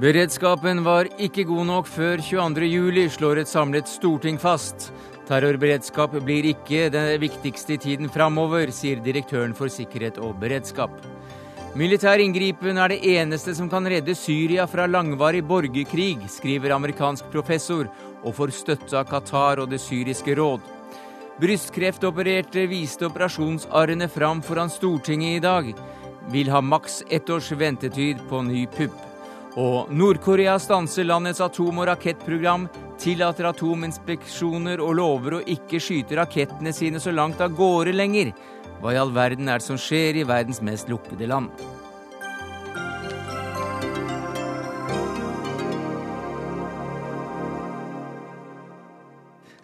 Beredskapen var ikke god nok før 22.07, slår et samlet storting fast. Terrorberedskap blir ikke den viktigste i tiden framover, sier direktøren for sikkerhet og beredskap. Militær inngripen er det eneste som kan redde Syria fra langvarig borgerkrig, skriver amerikansk professor, og får støtte av Qatar og Det syriske råd. Brystkreftopererte viste operasjonsarrene fram foran Stortinget i dag. Vil ha maks ett års ventetid på ny pupp. Og Nord-Korea stanser landets atom- og rakettprogram, tillater atominspeksjoner og lover å ikke skyte rakettene sine så langt av gårde lenger. Hva i all verden er det som skjer i verdens mest lukkede land?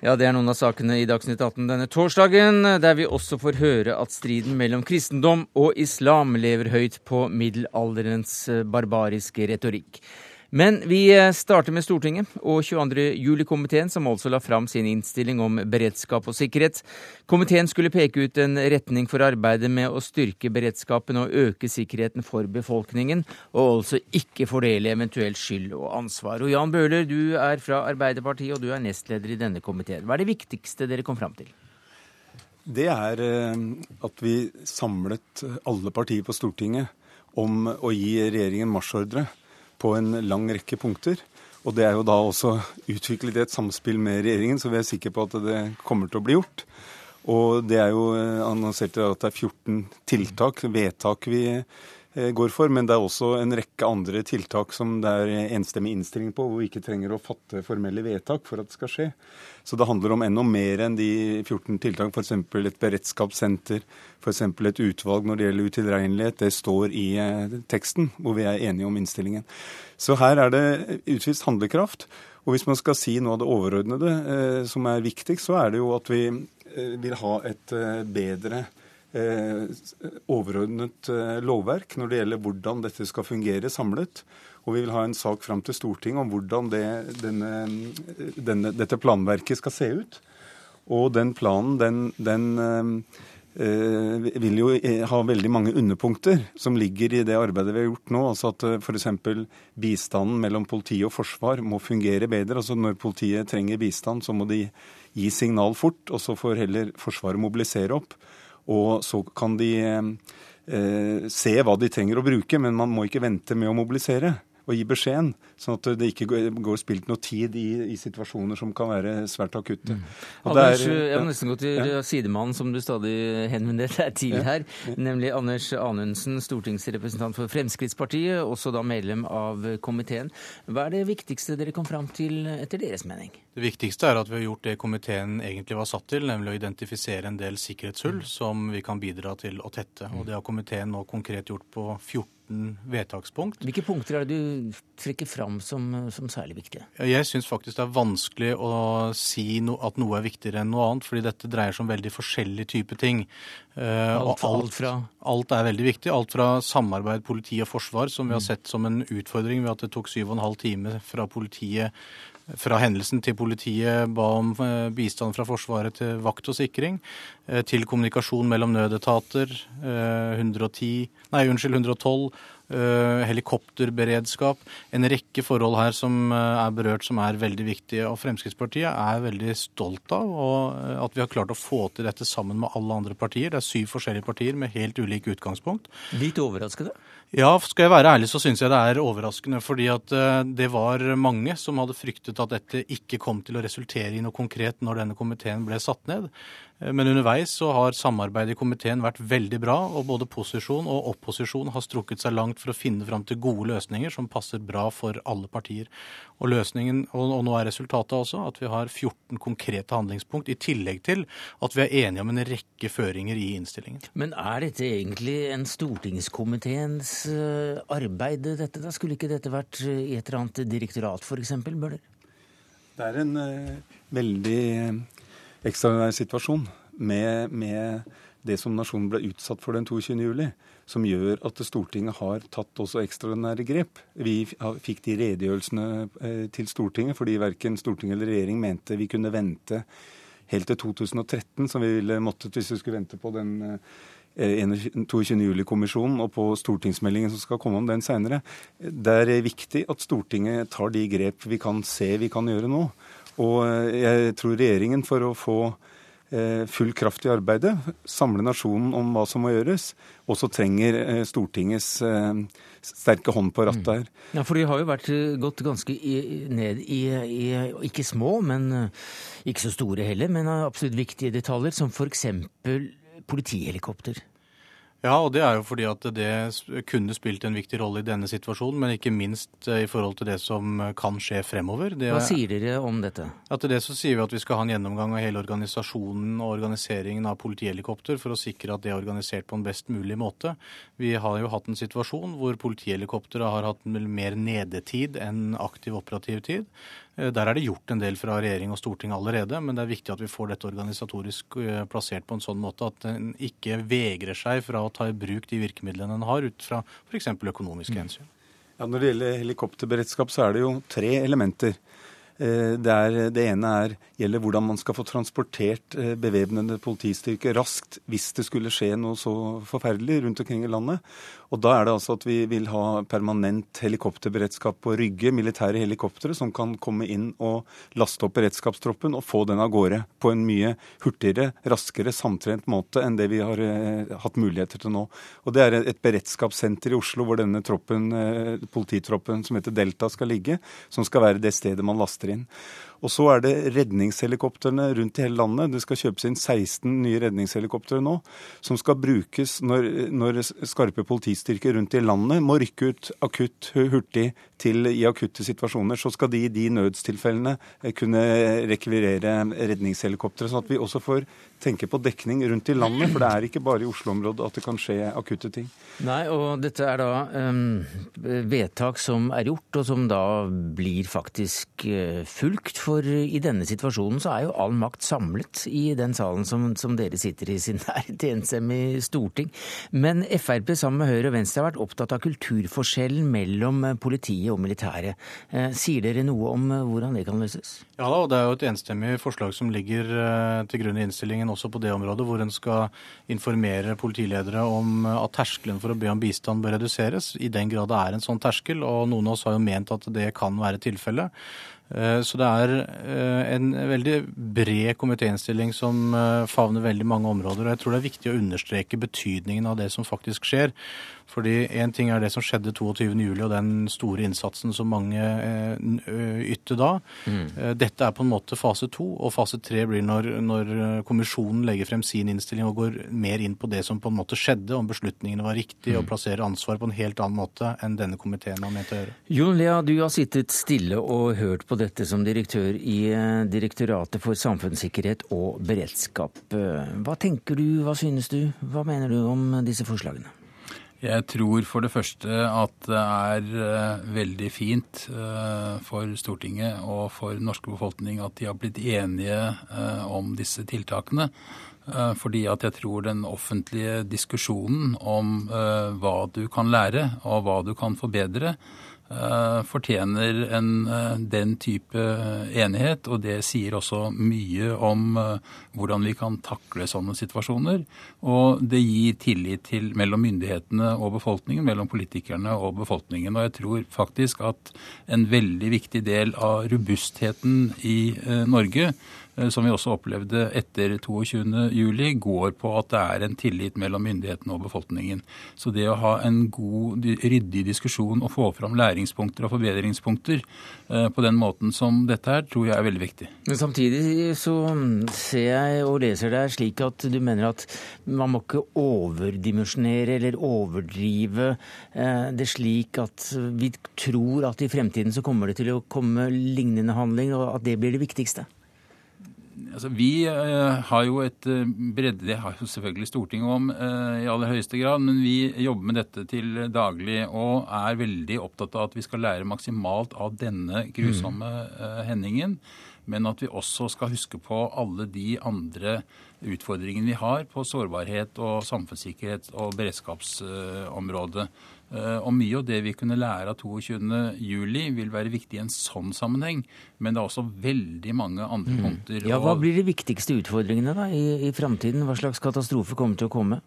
Ja, Det er noen av sakene i Dagsnytt 18 denne torsdagen, der vi også får høre at striden mellom kristendom og islam lever høyt på middelalderens barbariske retorikk. Men vi eh, starter med Stortinget og 22. juli-komiteen, som altså la fram sin innstilling om beredskap og sikkerhet. Komiteen skulle peke ut en retning for arbeidet med å styrke beredskapen og øke sikkerheten for befolkningen, og altså ikke fordele eventuell skyld og ansvar. Og Jan Bøhler, du er fra Arbeiderpartiet, og du er nestleder i denne komiteen. Hva er det viktigste dere kom fram til? Det er eh, at vi samlet alle partier på Stortinget om å gi regjeringen marsjordre på en lang rekke punkter. Og det er jo da også utviklet et samspill med regjeringen, så vi er sikre på at det kommer til å bli gjort. Og det er jo eh, annonsert at det er 14 tiltak, vedtak vi går for. Men det er også en rekke andre tiltak som det er enstemmig innstilling på, hvor vi ikke trenger å fatte formelle vedtak for at det skal skje. Så det handler om enda mer enn de 14 tiltak, f.eks. et beredskapssenter, f.eks. et utvalg når det gjelder utilregnelighet. Det står i eh, teksten, hvor vi er enige om innstillingen. Så her er det utvist handlekraft. Og hvis man skal si noe av det overordnede eh, som er viktigst, så er det jo at vi eh, vil ha et eh, bedre Eh, overordnet eh, lovverk når det gjelder hvordan dette skal fungere samlet. Og vi vil ha en sak fram til Stortinget om hvordan det, denne, denne, dette planverket skal se ut. Og den planen, den, den øh, vil jo ha veldig mange underpunkter som ligger i det arbeidet vi har gjort nå. Altså at f.eks. bistanden mellom politi og forsvar må fungere bedre. Altså Når politiet trenger bistand, så må de gi signal fort, og så får heller Forsvaret mobilisere opp. Og så kan de eh, se hva de trenger å bruke, men man må ikke vente med å mobilisere og gi beskjeden, sånn at det ikke går spilt noe tid i, i situasjoner som kan være svært akutte. Mm. Anders, er, jeg må nesten gå til ja. sidemannen som du stadig henvender deg til her, ja. nemlig Anders Anundsen, stortingsrepresentant for Fremskrittspartiet, også da medlem av komiteen. Hva er det viktigste dere kom fram til etter deres mening? Det viktigste er at vi har gjort det komiteen egentlig var satt til, nemlig å identifisere en del sikkerhetshull mm. som vi kan bidra til å tette. Og det har komiteen nå konkret gjort på 14 14 vedtakspunkt. Hvilke punkter er det du trekker fram som, som særlig viktige? Jeg syns faktisk det er vanskelig å si no, at noe er viktigere enn noe annet, fordi dette dreier seg om veldig forskjellige typer ting. Uh, alt, alt, fra? Alt er veldig viktig. Alt fra samarbeid politi og forsvar, som vi har sett som en utfordring ved at det tok syv og en halv time fra politiet fra hendelsen til politiet ba om eh, bistand fra Forsvaret til vakt og sikring, eh, til kommunikasjon mellom nødetater, 110, nei, unnskyld, 112, Eh, helikopterberedskap. En rekke forhold her som eh, er berørt som er veldig viktige. Og Fremskrittspartiet er veldig stolt av eh, at vi har klart å få til dette sammen med alle andre partier. Det er syv forskjellige partier med helt ulike utgangspunkt. Litt overraskende? Ja, skal jeg være ærlig så syns jeg det er overraskende. Fordi at det var mange som hadde fryktet at dette ikke kom til å resultere i noe konkret når denne komiteen ble satt ned. Eh, men underveis så har samarbeidet i komiteen vært veldig bra, og både posisjon og opposisjon har strukket seg langt for å finne fram til gode løsninger som passer bra for alle partier. Og løsningen, og nå er resultatet også at vi har 14 konkrete handlingspunkt, i tillegg til at vi er enige om en rekke føringer i innstillingen. Men er dette egentlig en stortingskomiteens eh, arbeid, dette? da? Skulle ikke dette vært i et eller annet direktorat, f.eks., Bøhler? Det er en uh, veldig ekstraordinær situasjon med, med, det som nasjonen ble utsatt for den 22. juli, som gjør at Stortinget har tatt også ekstraordinære grep. Vi fikk de redegjørelsene eh, til Stortinget fordi verken Stortinget eller regjering mente vi kunne vente helt til 2013, som vi ville måttet hvis vi skulle vente på den 22. juli-kommisjonen og på stortingsmeldingen som skal komme om den senere. Det er viktig at Stortinget tar de grep vi kan se vi kan gjøre nå. Og jeg tror regjeringen for å få Eh, full kraft i arbeidet, samle nasjonen om hva som må gjøres, også trenger eh, Stortingets eh, sterke hånd på rattet her. Mm. Ja, For de har jo vært gått ganske i, ned i, i, ikke små, men ikke så store heller, men absolutt viktige detaljer, som f.eks. politihelikopter. Ja, og det er jo fordi at det kunne spilt en viktig rolle i denne situasjonen, men ikke minst eh, i forhold til det som kan skje fremover. Det Hva sier dere om dette? Ja, til det så sier vi at vi skal ha en gjennomgang av hele organisasjonen og organiseringen av politihelikopter for å sikre at det er organisert på en best mulig måte. Vi har jo hatt en situasjon hvor politihelikoptre har hatt mer nedetid enn aktiv operativ tid. Eh, der er det gjort en del fra regjering og storting allerede, men det er viktig at vi får dette organisatorisk eh, plassert på en sånn måte at en ikke vegrer seg fra å ta i bruk de virkemidlene en har ut fra f.eks. økonomiske hensyn. Ja, Når det gjelder helikopterberedskap, så er det jo tre elementer. Eh, det, er, det, ene er, gjelder hvordan man skal få transportert bevæpnede politistyrker raskt hvis det skulle skje noe så forferdelig rundt omkring i landet. Og Da er det altså at vi vil ha permanent helikopterberedskap på Rygge, militære helikoptre som kan komme inn og laste opp beredskapstroppen og få den av gårde på en mye hurtigere, raskere, samtrent måte enn det vi har eh, hatt muligheter til nå. Og Det er et beredskapssenter i Oslo hvor denne troppen, eh, polititroppen som heter Delta skal ligge, som skal være det stedet man laster inn. Og så er det redningshelikoptrene rundt i hele landet. Det skal kjøpes inn 16 nye redningshelikoptre nå, som skal brukes når, når skarpe politistyrker rundt i landet må rykke ut akutt, hurtig til i akutte situasjoner. Så skal de i de nødstilfellene eh, kunne rekvirere redningshelikoptre, sånn at vi også får tenke på dekning rundt i landet. For det er ikke bare i Oslo-området at det kan skje akutte ting. Nei, og dette er da um, vedtak som er gjort, og som da blir faktisk uh, fulgt. For i denne situasjonen så er jo all makt samlet i den salen som, som dere sitter i sin et enstemmig storting. Men Frp sammen med Høyre og Venstre har vært opptatt av kulturforskjellen mellom politiet og militæret. Uh, sier dere noe om hvordan det kan løses? Ja da, og det er jo et enstemmig forslag som ligger til grunn i innstillingen også på det området, hvor en skal informere politiledere om at terskelen for å be om bistand bør reduseres, i den grad det er en sånn terskel. Og noen av oss har jo ment at det kan være tilfellet. Eh, så det er eh, en veldig bred komitéinnstilling som eh, favner veldig mange områder. Og jeg tror det er viktig å understreke betydningen av det som faktisk skjer. Fordi Én ting er det som skjedde 22.07. og den store innsatsen som mange ytte da. Mm. Dette er på en måte fase to, og fase tre blir når, når, kommisjonen legger frem sin innstilling og går mer inn på det som på en måte skjedde, om beslutningene var riktige, mm. og plasserer ansvar på en helt annen måte enn denne komiteen har ment å gjøre. Jon Lea, du har sittet stille og hørt på dette som direktør i Direktoratet for samfunnssikkerhet og beredskap. Hva tenker du, hva synes du, hva mener du om disse forslagene? Jeg tror for det første at det er uh, veldig fint uh, for Stortinget og for den norske befolkning at de har blitt enige uh, om disse tiltakene. Fordi at jeg tror den offentlige diskusjonen om hva du kan lære og hva du kan forbedre, Eh, fortjener en, eh, den type enighet. Og det sier også mye om eh, hvordan vi kan takle sånne situasjoner. Og det gir tillit til mellom myndighetene og befolkningen, mellom politikerne og befolkningen. Og jeg tror faktisk at en veldig viktig del av robustheten i Norge Eh, som vi også opplevde etter 22.07, går på at det er en tillit mellom myndighetene og befolkningen. Så det å ha en god, ryddig diskusjon og få fram læringspunkter og forbedringspunkter eh, på den måten som dette her, tror jeg er veldig viktig. Men samtidig så ser jeg og leser deg slik at du mener at man må ikke overdimensjonere eller overdrive eh, det slik at vi tror at i fremtiden så kommer det til å komme lignende handling, og at det blir det viktigste? Altså, vi uh, har jo et uh, bredde Det har jo selvfølgelig Stortinget om uh, i aller høyeste grad, men vi jobber med dette til daglig og er veldig opptatt av at vi skal lære maksimalt av denne grusomme hendingen. Men at vi også skal huske på alle de andre utfordringene vi har på sårbarhet og samfunnssikkerhet og beredskapsområdet. Og mye av det vi kunne lære av 22.07 vil være viktig i en sånn sammenheng. Men det er også veldig mange andre mm. punkter. Ja, Hva blir de viktigste utfordringene da i, i framtiden? Hva slags katastrofe kommer til å komme?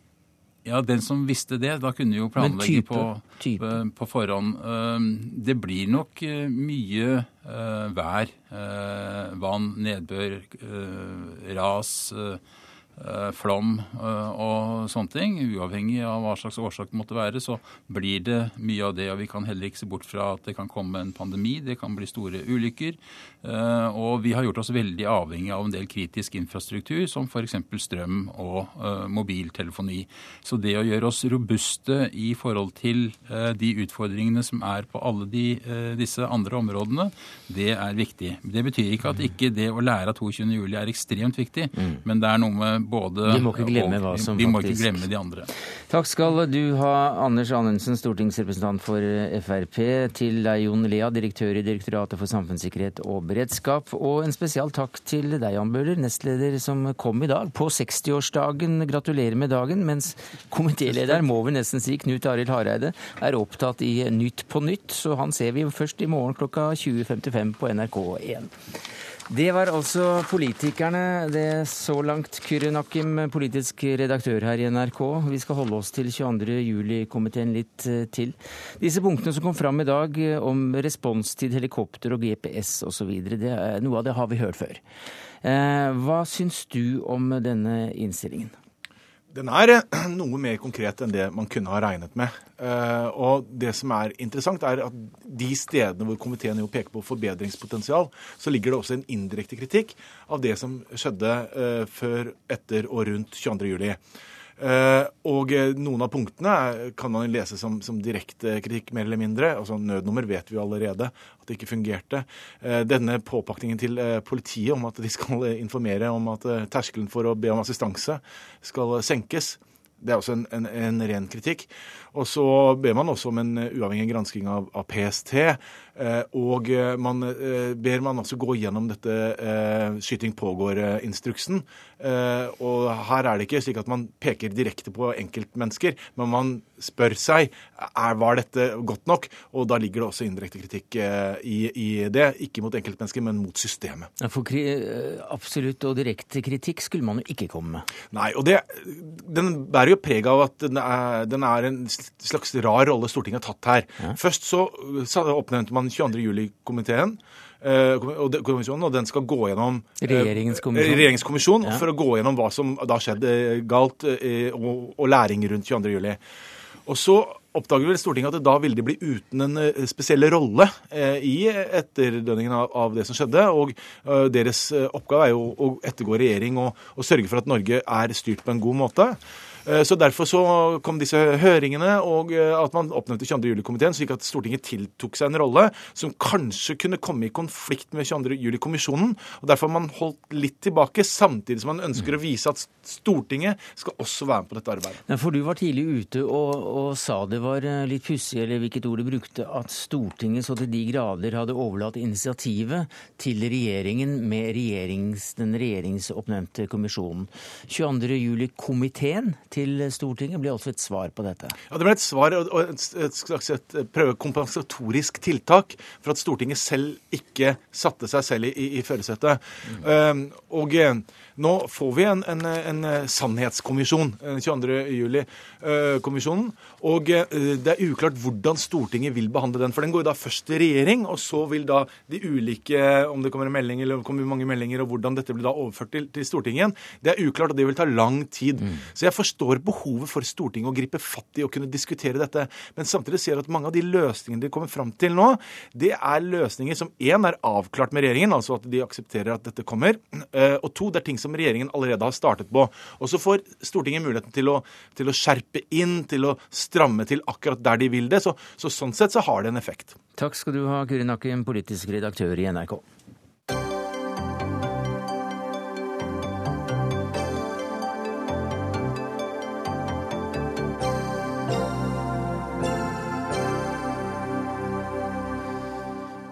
Ja, den som visste det. Da kunne jo planlegge type, på, type. på, forhånd. Det blir nok eh, mye eh, vær. Eh, vann, nedbør, ras Eh, flom eh, og sånne ting. Uavhengig av hva slags årsak det måtte være, så blir det mye av det. Og vi kan heller ikke se bort fra at det kan komme en pandemi, det kan bli store ulykker. Eh, og vi har gjort oss veldig avhengig av en del kritisk infrastruktur, som f.eks. strøm og mobiltelefoni. Så det å gjøre oss robuste i forhold til de utfordringene som er på alle de, disse andre områdene, det er viktig. Det betyr ikke at ikke det å lære av 22.07 er ekstremt viktig, mm. men det er noe med både Vi må ikke glemme hva som vi må ikke glemme de andre. Takk skal du ha, Anders Anundsen, stortingsrepresentant for Frp, til deg, Jon Lea, direktør i Direktoratet for samfunnssikkerhet og beredskap, og en spesial takk til deg, Jan Bøhler, nestleder som kom i dag, på 60-årsdagen. Gratulerer med dagen, mens komitéleder, må vi nesten si, Knut Arild Hareide, er opptatt i Nytt på nytt, så han ser vi først i morgen klokka 20.55 på NRK1. Det var altså politikerne, det så langt. Kyrre Nakkim, politisk redaktør her i NRK. Vi skal holde oss til 22. juli-komiteen litt eh, til. Disse punktene som kom fram i dag eh, om responstid, helikopter og GPS osv., noe av det har vi hørt før. Eh, hva syns du om denne innstillingen? Den er eh, noe mer konkret enn det man kunne ha regnet med. Eh, og det som er interessant, er at de stedene hvor komiteen jo peker på forbedringspotensial, så ligger det også en indirekte kritikk av det som skjedde eh, før, etter og rundt 22.07. Uh, og noen av punktene kan man lese som, som direkte kritikk, mer eller mindre. Altså Nødnummer vet vi allerede at det ikke fungerte. Uh, denne påpakningen til politiet om at de skal informere om at terskelen for å be om assistanse skal senkes, det er også en, en, en ren kritikk. Og så ber man også om en uavhengig gransking av, av PST. Eh, og eh, man eh, ber man også gå gjennom dette skyting pågår-instruksen. Og her er det ikke slik at man peker direkte på enkeltmennesker, men man spør seg er, var dette godt nok. Og da ligger det også indirekte kritikk i, i det. Ikke mot enkeltmennesker, men mot systemet. For absolutt og direkte kritikk skulle man jo ikke komme med. Nei, og det, den bærer jo preg av at den er, den er en slags rar rolle Stortinget har tatt her. Ja. Først så, så oppnevnte man 22. juli-komiteen. Uh, og, og den skal gå gjennom regjeringskommisjonen Regjeringskommisjon, regjeringskommisjon ja. for å gå gjennom hva som da skjedde uh, galt, og, og, læring rundt 22. juli. Og så oppdager vel Stortinget at det da ville de bli uten en spesiell rolle i etterdønningen av, av, det som skjedde. Og deres oppgave er jo å ettergå regjering og, og sørge for at Norge er styrt på en god måte. Eh, så Derfor så kom disse høringene, og eh, at man oppnevnte 22. juli-komiteen, slik at Stortinget tiltok seg en rolle som kanskje kunne komme i konflikt med 22. juli-kommisjonen. og Derfor har man holdt litt tilbake, samtidig som man ønsker å vise at Stortinget skal også være med på dette arbeidet. Ja, for Du var tidlig ute og, og sa det var eh, litt pussig, eller hvilket ord du brukte, at Stortinget så til de grader hadde overlatt initiativet til regjeringen med regjerings, den regjeringsoppnevnte kommisjonen. 22. juli-komiteen til Stortinget ble også et svar på dette? Ja, Det ble et svar og et, et slags et prøvekompensatorisk tiltak for at Stortinget selv ikke satte seg selv i, i førersetet. Mm. Um, og nå får vi en, en, en sannhetskommisjon, 22.07-kommisjonen. Og det er uklart hvordan Stortinget vil behandle den. For den går da først til regjering, og så vil da de ulike, om det kommer en melding eller kommer mange meldinger, og hvordan dette blir da overført til, til Stortinget igjen, det er uklart, og det vil ta lang tid. Mm. Så jeg forstår behovet for Stortinget å gripe fatt i og kunne diskutere dette. Men samtidig ser jeg at mange av de løsningene de kommer fram til nå, det er løsninger som én er avklart med regjeringen, altså at de aksepterer at dette kommer. Og to, det er ting som som regjeringen allerede har startet på. Og så får Stortinget muligheten til å, til å skjerpe inn, til å stramme til akkurat der de vil det. Så, så sånn sett så har det en effekt. Takk skal du ha, Kuri Nakken, politisk redaktør i NRK.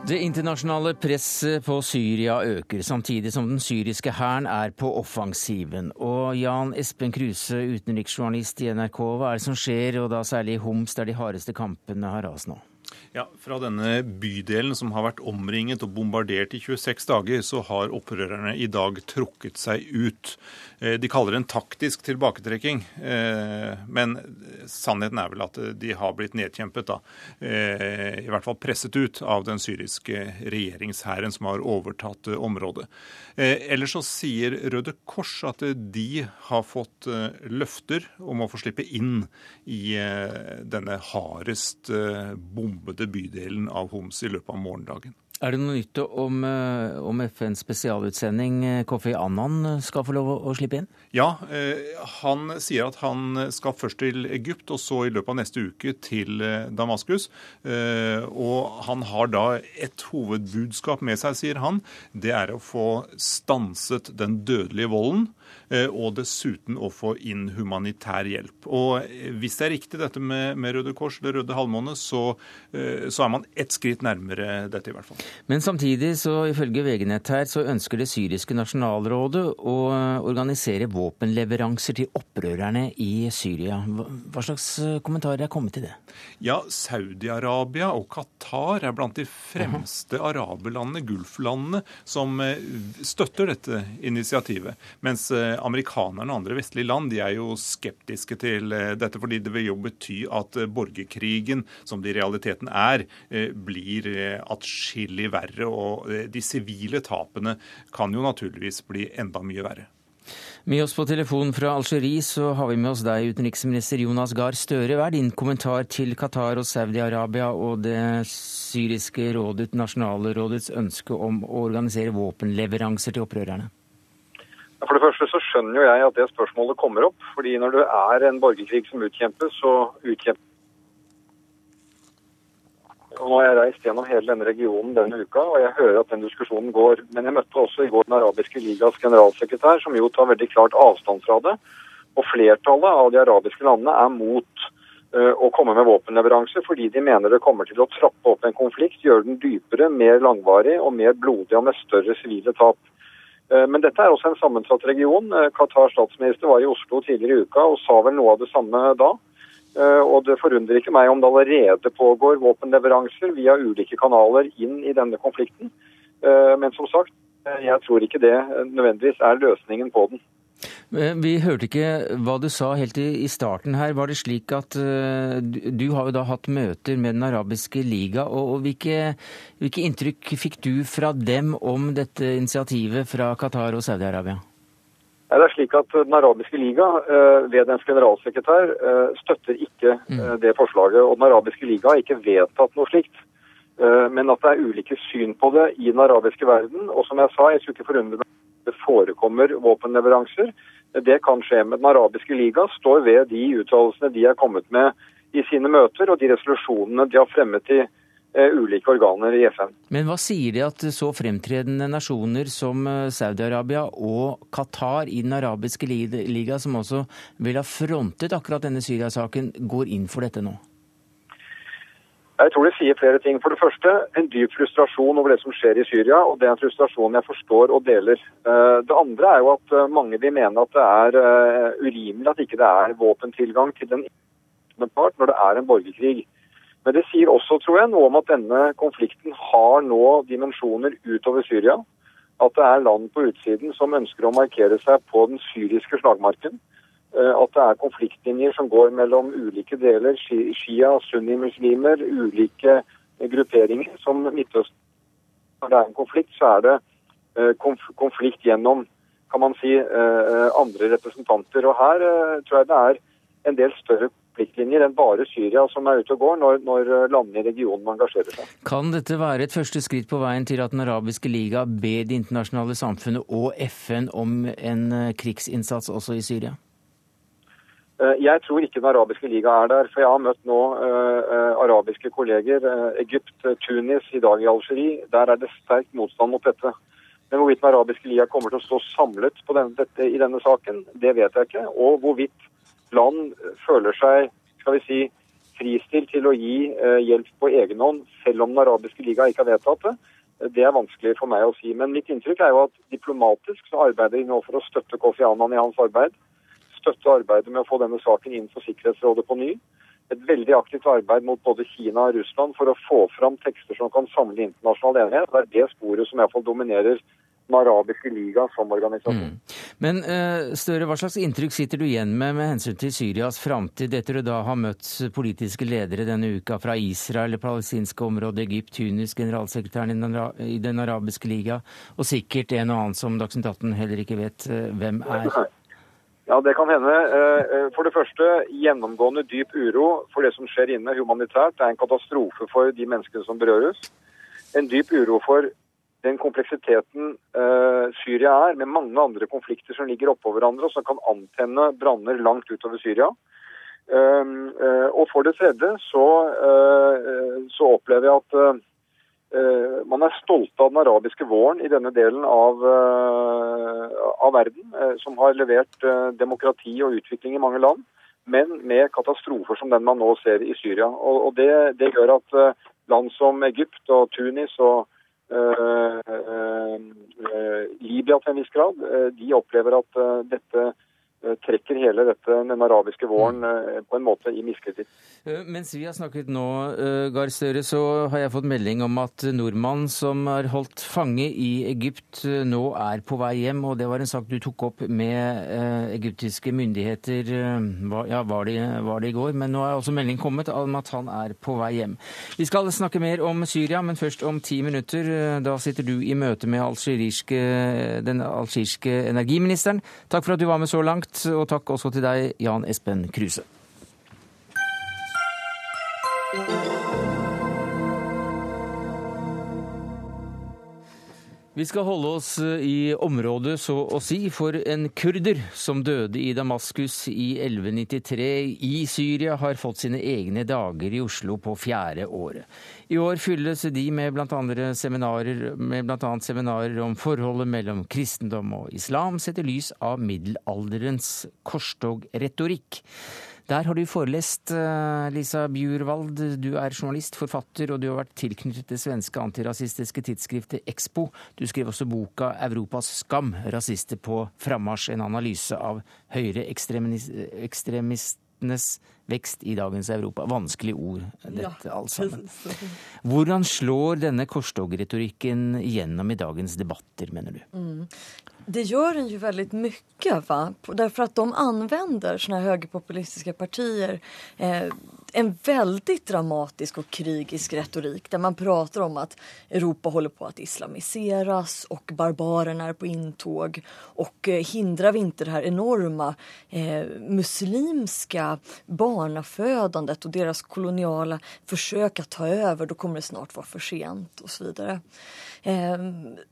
Det internasjonale presset på Syria øker, samtidig som den syriske hæren er på offensiven. Og Jan Espen Kruse, utenriksjournalist i NRK, hva er det som skjer, og da særlig i Homs, der de hardeste kampene har rast nå? Ja, Fra denne bydelen som har vært omringet og bombardert i 26 dager, så har opprørerne i dag trukket seg ut. Eh, de kaller det en taktisk tilbaketrekking, eh, men sannheten er vel at de har blitt nedkjempet, da. Eh, I hvert fall presset ut av den syriske regjeringshæren som har overtatt området. Ellers så sier Røde Kors at de har fått løfter om å få slippe inn i denne hardest bombede bydelen av Homs i løpet av morgendagen. Er det noe nytt om, eh, om FNs spesialutsending eh, Kofi Annan skal få lov å, slippe inn? Ja, eh, han sier at han skal først til Egypt og så i løpet av neste uke til Damaskus. Og han har da et hovedbudskap med seg, sier han. Det er å få stanset den dødelige volden. Og dessuten å få inn humanitær hjelp. Og hvis det er riktig dette med, med Røde Kors eller Røde Halvmåne, så, så er man ett skritt nærmere dette, i hvert fall. Men samtidig, så ifølge VG-nett her, så ønsker det syriske nasjonalrådet å organisere våpenleveranser til opprørerne i Syria. Hva slags eh, kommentarer er kommet til det? Ja, Saudi-Arabia og Qatar er blant de fremste araberlandene, Gulflandene, som eh, støtter dette initiativet. Mens eh, amerikanerne og andre vestlige land de er jo skeptiske til dette, fordi det vil jo bety at borgerkrigen, som det i realiteten er, blir atskillig verre. Og eh, de sivile tapene kan jo naturligvis bli enda mye verre. Med oss på telefon fra Algerie så har vi med oss deg, utenriksminister Jonas Gahr Støre. Hva er din kommentar til Qatar og Saudi-Arabia og det syriske rådet, nasjonale ønske om å organisere våpenleveranser til opprørerne? For det første så skjønner jo jeg at det spørsmålet kommer opp. fordi når det er en borgerkrig som utkjempes, så utkjempes og Nå har jeg reist gjennom hele denne regionen denne uka, og jeg hører at den diskusjonen går. Men jeg møtte også i går Den arabiske ligas generalsekretær, som jo tar veldig klart avstand fra det. Og flertallet av de arabiske landene er mot uh, å komme med våpenleveranser, fordi de mener det kommer til å trappe opp en konflikt, gjøre den dypere, mer langvarig og mer blodig og med større sivile tap. Uh, men dette er også en sammensatt region. Uh, Qatars statsminister var i Oslo tidligere i uka og sa vel noe av det samme da. Eh, og det forundrer ikke meg om det allerede pågår våpenleveranser via ulike kanaler inn i denne konflikten. Eh, men som sagt, eh, jeg tror ikke det nødvendigvis er løsningen på den. Vi hørte ikke hva du sa helt i starten her. Var det slik at du har jo da hatt møter med Den arabiske liga, og hvilke, hvilke inntrykk fikk du fra dem om dette initiativet fra Qatar og Saudi-Arabia? Det er slik at Den arabiske liga eh, ved dens generalsekretær eh, støtter ikke eh, mm. det forslaget. Og Den arabiske liga har ikke vedtatt noe slikt. Men at det er ulike syn på det i den arabiske verden. Og som jeg sa, jeg skulle ikke forundre meg det forekommer våpenleveranser. Det kan skje. Men Den arabiske liga står ved de uttalelsene de er kommet med i sine møter, og de resolusjonene de har fremmet i Eh, ulike organer i FN. Men hva sier de at så fremtredende nasjoner som eh, Saudi-Arabia og Qatar i Den arabiske liga, som også vil ha frontet akkurat denne Syria-saken, går inn for dette nå? Jeg tror det sier flere ting. For det første en dyp frustrasjon over det som skjer i Syria. og Det er en frustrasjon jeg forstår og deler. Eh, det andre er jo at mange vil mene at det er urimelig at ikke det er våpentilgang til den part når det er en borgerkrig. Men det sier også, tror jeg, noe om at denne konflikten har nå dimensjoner utover Syria. At det er land på utsiden som ønsker å markere seg på den syriske slagmarken. Eh, at det er konfliktlinjer som går mellom ulike deler, shia, sunni-muslimer, ulike grupperinger. Som Midtøsten Når det er en konflikt, så er det eh, konflikt gjennom kan man si, eh, andre representanter. Og her tror jeg det er en del større konfliktlinjer enn bare Syria som er ute og går, når, når landene i regionen engasjerer seg. Kan dette være et første skritt på veien til at Den arabiske liga ber det internasjonale samfunnet og FN om en eh, krigsinnsats også i Syria? Eh, jeg tror ikke Den arabiske liga er der. For jeg har møtt nå uh, arabiske kolleger. Uh, Egypt, Tunis, i dag i Algerie. Der er det sterk motstand mot dette. Men hvorvidt Den arabiske liga kommer til å stå samlet denne, dette, i denne saken, det vet jeg ikke. Og hvorvidt land føler seg skal vi si, fristilt til å gi uh, hjelp på egen hånd, selv om Den arabiske liga ikke har vedtatt det. Det er vanskelig for meg å si. Men mitt inntrykk er jo at diplomatisk så arbeider de nå for å støtte Kofi Annan i hans arbeid. Støtte arbeidet med å få denne saken inn for Sikkerhetsrådet på ny. Et veldig aktivt arbeid mot både Kina og Russland for å få fram tekster som kan samle internasjonal enighet. Det er det sporet som iallfall dominerer den arabiske liga som organisasjon. Mm. Men uh, Støre, hva slags inntrykk sitter du igjen med med hensyn til Syrias framtid, etter å da ha møtt politiske ledere denne uka fra Israel, det palestinske området, Egypt, Tunis, generalsekretæren i Den arabiske liga, og sikkert en og annen som Dagsnytt 18 heller ikke vet uh, hvem er? Ja, det kan hende. Eh, for det første gjennomgående dyp uro for det som skjer inne humanitært. Det er en katastrofe for de menneskene som berøres. En dyp uro for den kompleksiteten uh, Syria er, med mange andre konflikter som ligger oppå hverandre, og som kan antenne branner langt utover Syria. Og for det tredje så, så opplever jeg at man er stolte av den arabiske våren i denne delen av, av verden, som har levert demokrati og utvikling i mange land, men med katastrofer som den man nå ser i Syria. Og, og det, det, gjør at land som Egypt og Tunis og Eh, eh, eh, Libya til en viss grad. De opplever at dette trekker hele dette, den arabiske våren på en måte i miskreditt. Mens vi har snakket nå, Gahr Støre, så har jeg fått melding om at nordmannen som er holdt fange i Egypt, nå er på vei hjem. Og det var en sak du tok opp med egyptiske myndigheter ja, var det, var det i går. Men nå er også melding kommet om at han er på vei hjem. Vi skal snakke mer om Syria, men først om ti minutter. Da sitter du i møte med den algeriske energiministeren. Takk for at du var med så langt, og takk også til deg, Jan Espen Kruse. Vi skal holde oss eh, i området, så å si, for en kurder som døde i Damaskus i 1193 i Syria, har fått sine egne dager i Oslo på fjerde året. I år fylles de med bl.a. Seminarer, seminarer om forholdet mellom kristendom og islam, sett i lys av middelalderens korstogretorikk. Der har du forelest, eh, Lisa Bjurwald. Du er journalist, forfatter, og du har vært tilknyttet det svenske antirasistiske tidsskriftet Expo. Du skrev også boka 'Europas skam rasister på frammarsj', en analyse av høyreekstremistenes vekst i dagens Europa. Vanskelig ord, dette alt sammen. Hvordan slår denne korstogretorikken gjennom i dagens debatter, mener du? Mm. Det gjør den jo veldig mye, va? at att de anvender sånne høyrepopulistiske partier eh, en veldig dramatisk og krigisk retorik der man prater om at Europa holder på å islamiseres, og barbarene er på inntog, og hindrer hindrar vi ikke det her enorme eh, muslimska barnafödandet och deras koloniala försök att ta över då kommer det snart vara för sent och så vidare. Eh,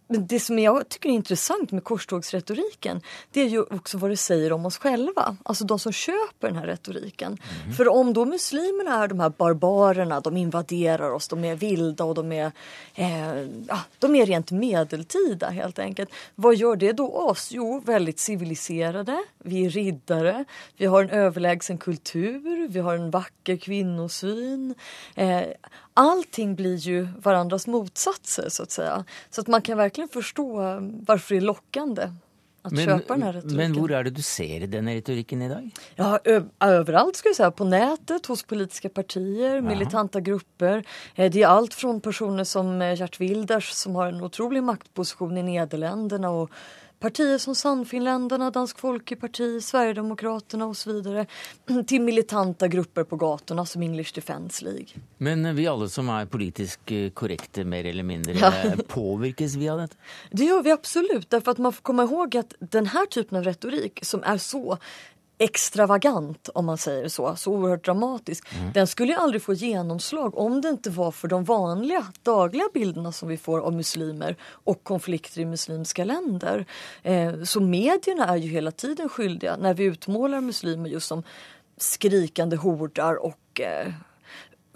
men det som jag tycker är intressant med korstågsretoriken det är ju också vad det säger om oss själva, alltså de som köper den här retoriken. Mm. För om då muslimerna är de här barbarerna, de invaderar oss, de är vilda och de är, eh, ja, de är rent medeltida helt enkelt. Vad gör det då oss? Jo, väldigt civiliserade, vi är riddare, vi har en överlägsen kultur, vi har en vacker kvinnosyn. Eh, allting blir ju varandras motsatser så att säga. Så att man kan verkligen förstå varför det är lockande att men, köpa den här retoriken. Men hvor er det du ser den i dag? Ja, överallt skal jag säga. På nätet, hos politiska partier, Aha. militanta grupper. Eh, det är allt från personer som Gjert Gert Wilders som har en otrolig maktposition i Nederländerna och partier som Sannfinländarna, Dansk Folkeparti, Sverigedemokraterna och så vidare till militanta grupper på gatorna som English Defence League. Men vi alle som er politisk eh, korrekte, mer eller mindre, ja. påvirkes vi av dette? Det gjør vi absolutt. därför att man får komma ihåg at denne typen av retorik som er så extravagant om man säger så, så oerhört dramatisk. Mm. Den skulle ju aldrig få genomslag om det inte var för de vanliga dagliga bilderna som vi får av muslimer och konflikter i muslimska länder. Eh, så medierna är ju hela tiden skyldiga när vi utmålar muslimer just som skrikande hordar och eh,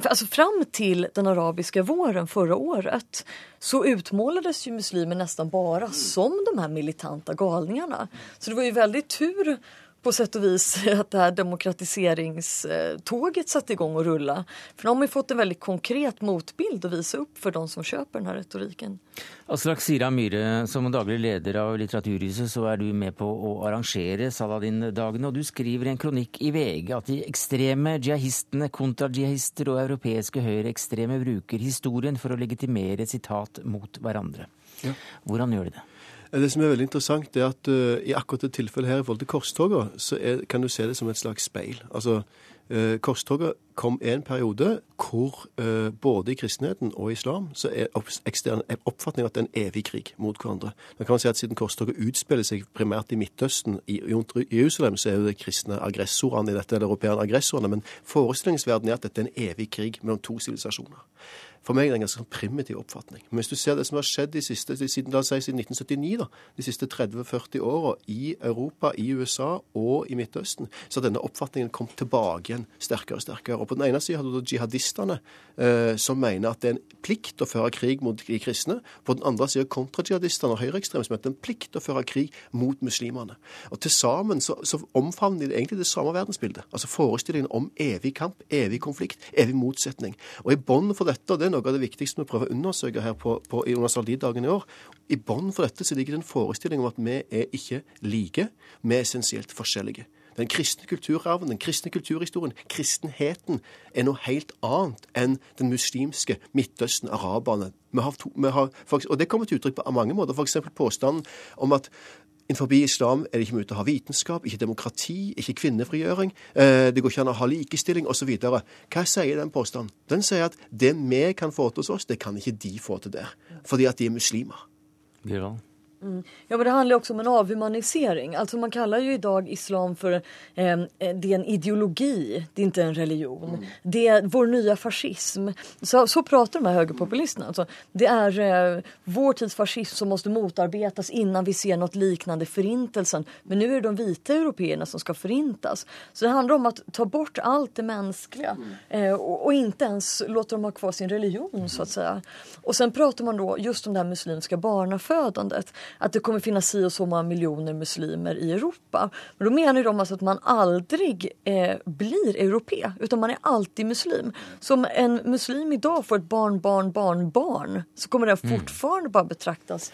Alltså fram till den arabiska våren förra året så utmålades ju muslimer nästan bara som de här militanta galningarna. Så det var ju väldigt tur på sätt och vis att det här demokratiseringståget satte igång å rulla. För de har ju fått en väldigt konkret motbild att visa upp för de som kjøper denne retorikken. retoriken. Aslak Sira Myhre, som daglig leder av Litteraturhuset, så er du med på å arrangere Saladin-dagene. Og du skriver i en kronikk i VG at de ekstreme jihadistene, kontrajihadister og europeiske høyreekstreme bruker historien for å legitimere sitat mot hverandre. Ja. Hvordan gjør de det? Det som er veldig interessant, er at uh, i akkurat det tilfellet her i forhold til korstoga, så er, kan du se det som et slags speil. Altså, uh, Korstoget kom en periode hvor uh, både i kristenheten og islam så er oppfatningen at det er en evig krig mot hverandre. Da kan man si at Siden korstoget utspiller seg primært i Midtøsten, i Jerusalem, så er jo det kristne aggressorene i dette, eller europeerne aggressorene. Men forestillingsverdenen er at dette er en evig krig mellom to sivilisasjoner. For meg er det en ganske sånn primitiv oppfatning. Men hvis du ser det som har skjedd de siste, siden, la oss si, siden 1979, da, de siste 30-40 åra i Europa, i USA og i Midtøsten, så har denne oppfatningen kommet tilbake igjen sterkere og sterkere. Og På den ene sida har du jihadistene, eh, som mener at det er en plikt å føre krig mot de kristne. På den andre sida kontrajihadistene og høyreekstreme, som heter en plikt å føre krig mot muslimene. Og Til sammen så, så omfavner de egentlig det samme verdensbildet. Altså forestillingen om evig kamp, evig konflikt, evig motsetning. Og i bånd for dette, og det er noe av det viktigste vi prøver å undersøke her på, på, under Saldidagen i år. I bunnen for dette så ligger det en forestilling om at vi er ikke like, vi er essensielt forskjellige. Den kristne kulturarven, den kristne kulturhistorien, kristenheten, er noe helt annet enn den muslimske Midtøsten, araberne. Vi har vi har, og det kommer til uttrykk på mange måter. F.eks. påstanden om at Innenfor islam er det ikke mulig å ha vitenskap, ikke demokrati, ikke kvinnefrigjøring. Eh, det går ikke an å ha likestilling osv. Hva sier den påstanden? Den sier at det vi kan få til hos oss, det kan ikke de få til der. Fordi at de er muslimer. Gerald? Mm. Ja men det handler også om en avhumanisering. Alltså man kaller jo i dag islam for eh, det er en ideologi, det er ikke en religion. Mm. Det er vår nye fascism. Så, så prater de her högerpopulisterna. Alltså, det er eh, vår tids fascism som måste motarbetas innan vi ser noe liknande förintelsen. Men nå er det de hvite europeerne som skal förintas. Så det handler om å ta bort alt det menneskelige mm. eh, og, og ikke ens låta dem ha kvar sin religion så att säga. Och sen prater man då just om det här muslimska barnafödandet att det kommer finnas si och så många miljoner muslimer i Europa. Men då menar de alltså att man aldrig eh, blir europe utan man är alltid muslim. Så om en muslim idag får ett barn, barn, barn, barn så kommer den mm. fortfarande mm. bara betraktas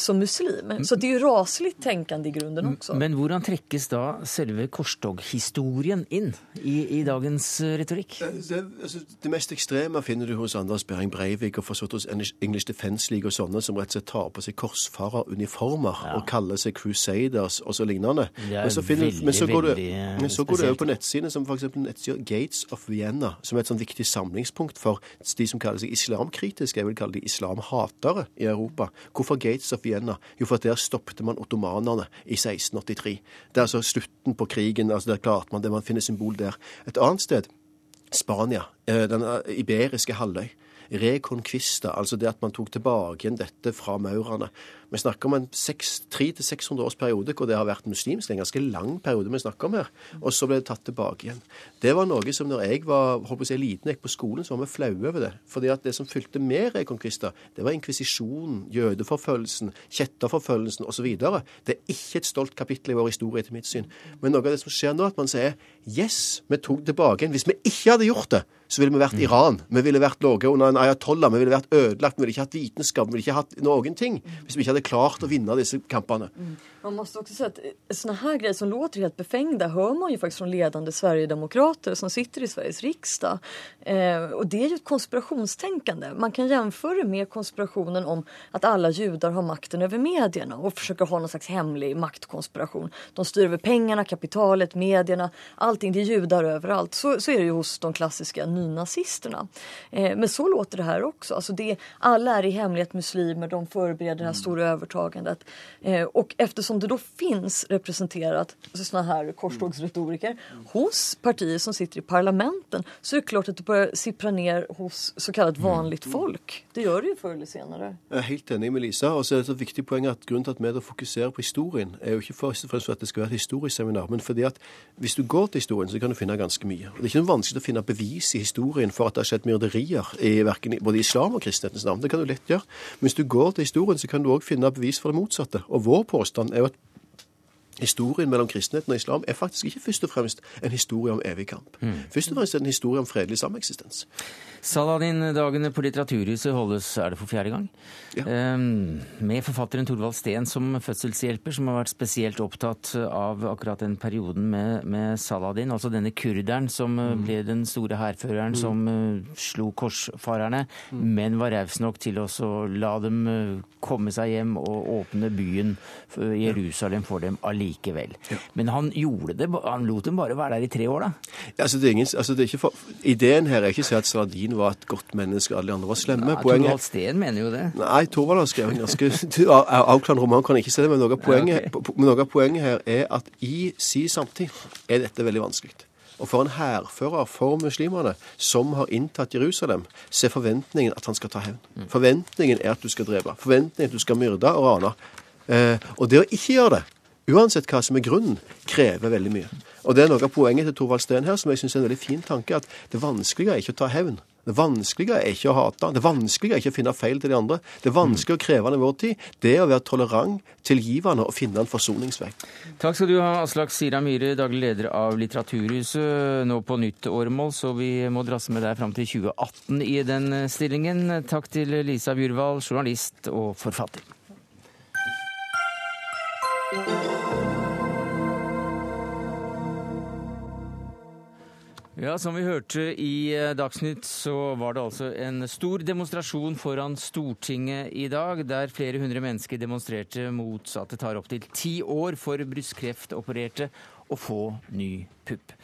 som muslim. Så det er jo raselig tenkende i grunnen også. Men hvordan trekkes da selve korstoghistorien inn i, i dagens eh, retorikk? Det, altså, det, mest ekstreme finner du hos Anders Behring Breivik og for så hos English Defence League og sånne, som rett og slett tar på seg korsfareruniformer ja. og kaller seg Crusaders og så lignende. Men så, finner, veldig, men så går du, men så går du over på nettsidene som f.eks. nettsida Gates of Vienna, som er et sånn viktig samlingspunkt for de som kaller seg islamkritiske, jeg vil kalle de islamhatere i Europa. Hvorfor Gates of Vienna? Jo, for der stoppet man ottomanerne i 1683. Det er altså slutten på krigen. altså Der klarte man det. Man finner symbol der. Et annet sted, Spania, eh, den iberiske halvøy. Reconquista, altså det at man tok tilbake igjen dette fra maurene. Vi snakker om en 300-600 års periode hvor det har vært muslimsk. En ganske lang periode vi snakker om her. Og så ble det tatt tilbake igjen. Det var noe som når jeg var holdt på å si, liten gikk på skolen, så var vi flaue over det. Fordi at det som fulgte med reconquista, det var inkvisisjonen, jødeforfølgelsen, kjetterforfølgelsen osv. Det er ikke et stolt kapittel i vår historie, etter mitt syn. Men noe av det som skjer nå, at man sier yes, vi tok tilbake igjen. Hvis vi ikke hadde gjort det, så ville vi vært mm. Iran. Vi ville vært ligget under en ayatollah. Vi ville vært ødelagt. Vi ville ikke hatt vitenskap. Vi ville ikke hatt noen ting hvis vi ikke hadde klart å vinne disse kampene. Mm. Man måste också säga att sånne sådana här grejer som låter helt befängda hör man ju faktiskt från ledande Sverigedemokrater som sitter i Sveriges riksdag. Eh, och det är ju ett konspirationstänkande. Man kan jämföra med konspirationen om att alla judar har makten över medierna och försöker ha någon slags hemlig maktkonspiration. De styr över pengarna, kapitalet, medierna, allting. Det är judar överallt. Så, så är det ju hos de klassiska nynazisterna. Eh, men så låter det här också. Alltså det, alla är i hemlighet muslimer, de förbereder den här stora övertagandet. Eh, och eftersom det då finns representerat sådana här korstågsretoriker hos partier som sitter i parlamenten så är det klart att det börjar sippra ner hos så kallat mm. vanligt folk. Det gjør det jo før eller senere. Jeg er helt enig med Lisa. og så er det et viktig poeng at Grunnen til at vi fokuserer på historien, er jo ikke først og fremst for at det skal være et historisk seminar, men fordi at hvis du går til historien, så kan du finne ganske mye. Og Det er ikke noe vanskelig å finne bevis i historien for at det har skjedd myrderier i både islam og kristenhetens navn. Det kan du lett gjøre. Men hvis du går til historien, så kan du òg finne bevis for det motsatte. Og vår påstand er jo at Historien mellom kristenheten og islam er faktisk ikke først og fremst en historie om evig kamp. Først og fremst er det en historie om fredelig sameksistens. Saladin-dagene på Litteraturhuset holdes er det for fjerde gang. Ja. Ehm, Med forfatteren Thorvald Steen som fødselshjelper, som har vært spesielt opptatt av akkurat den perioden med, med Saladin, altså denne kurderen som mm. ble den store hærføreren som uh, slo korsfarerne, men var raus nok til å la dem eh, komme seg hjem og åpne byen eh, Jerusalem for dem allikevel. Men han gjorde det, han lot dem bare være der i tre år, da. Altså, det er ingen, altså, det er ikke for, ideen her er ikke å si at Stradin var et godt menneske, alle de andre var slemme. Ja, Poenget Thorvald Steen mener jo det. Nei, Thorvald har skrevet en ganske av- av- avklarende roman, kan jeg ikke si det, men noe av poenget, Ja, ok. noe av poenget her er at i si samtid er dette veldig vanskelig. Og for en hærfører for muslimene som har inntatt Jerusalem, så er forventningen at han skal ta hevn. Forventningen er at du skal drepe. Forventningen er at du skal myrde og rane. Eh, og det å ikke gjøre det, uansett hva som er grunnen, krever veldig mye. Og det er noe av poenget til Thorvald Steen her, som jeg syns er en veldig fin tanke, at det vanskelige er ikke å ta hevn. Det vanskelige er ikke å hate. Det vanskelige er ikke å finne feil til de andre. Det vanskelige og krevende i vår tid, det er å være tolerant, tilgivende og finne en forsoningsvei. Takk skal du ha, Aslak Sira Myhre, daglig leder av Litteraturhuset, nå på nytt åremål, så vi må drasse med deg fram til 2018 i den stillingen. Takk til Lisa Bjurvald, journalist og forfatter. Ja, Som vi hørte i eh, Dagsnytt, så var det altså en stor demonstrasjon foran Stortinget i dag, der flere hundre mennesker demonstrerte mot at det tar opptil ti år for brystkreftopererte å få ny pupp.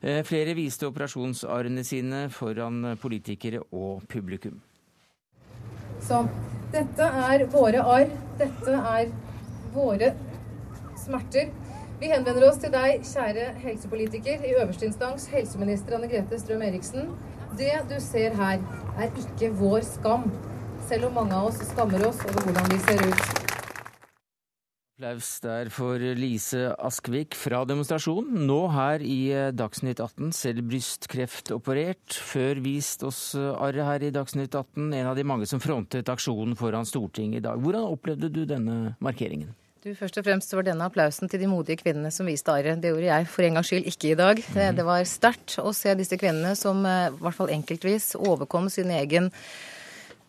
Eh, Flere viste operasjonsarrene sine foran politikere og publikum. Så Dette er våre arr. Dette er våre smerter. Vi henvender oss til deg, kjære helsepolitiker, i øverste instans, helseminister Anne Grete Strøm-Eriksen. Det du ser her, er ikke vår skam, selv om mange av oss skammer oss over hvordan vi ser ut. Applaus der for Lise Askvik fra demonstrasjonen. Nå her i Dagsnytt 18, selv brystkreftoperert. Før vist oss arret her i Dagsnytt 18, en av de mange som frontet aksjonen foran Stortinget i dag. Hvordan opplevde du denne markeringen? Du, Først og fremst var denne applausen til de modige kvinnene som viste arret. Det gjorde jeg for en gangs skyld ikke i dag. Det, det var sterkt å se disse kvinnene som eh, i hvert fall enkeltvis overkom sin egen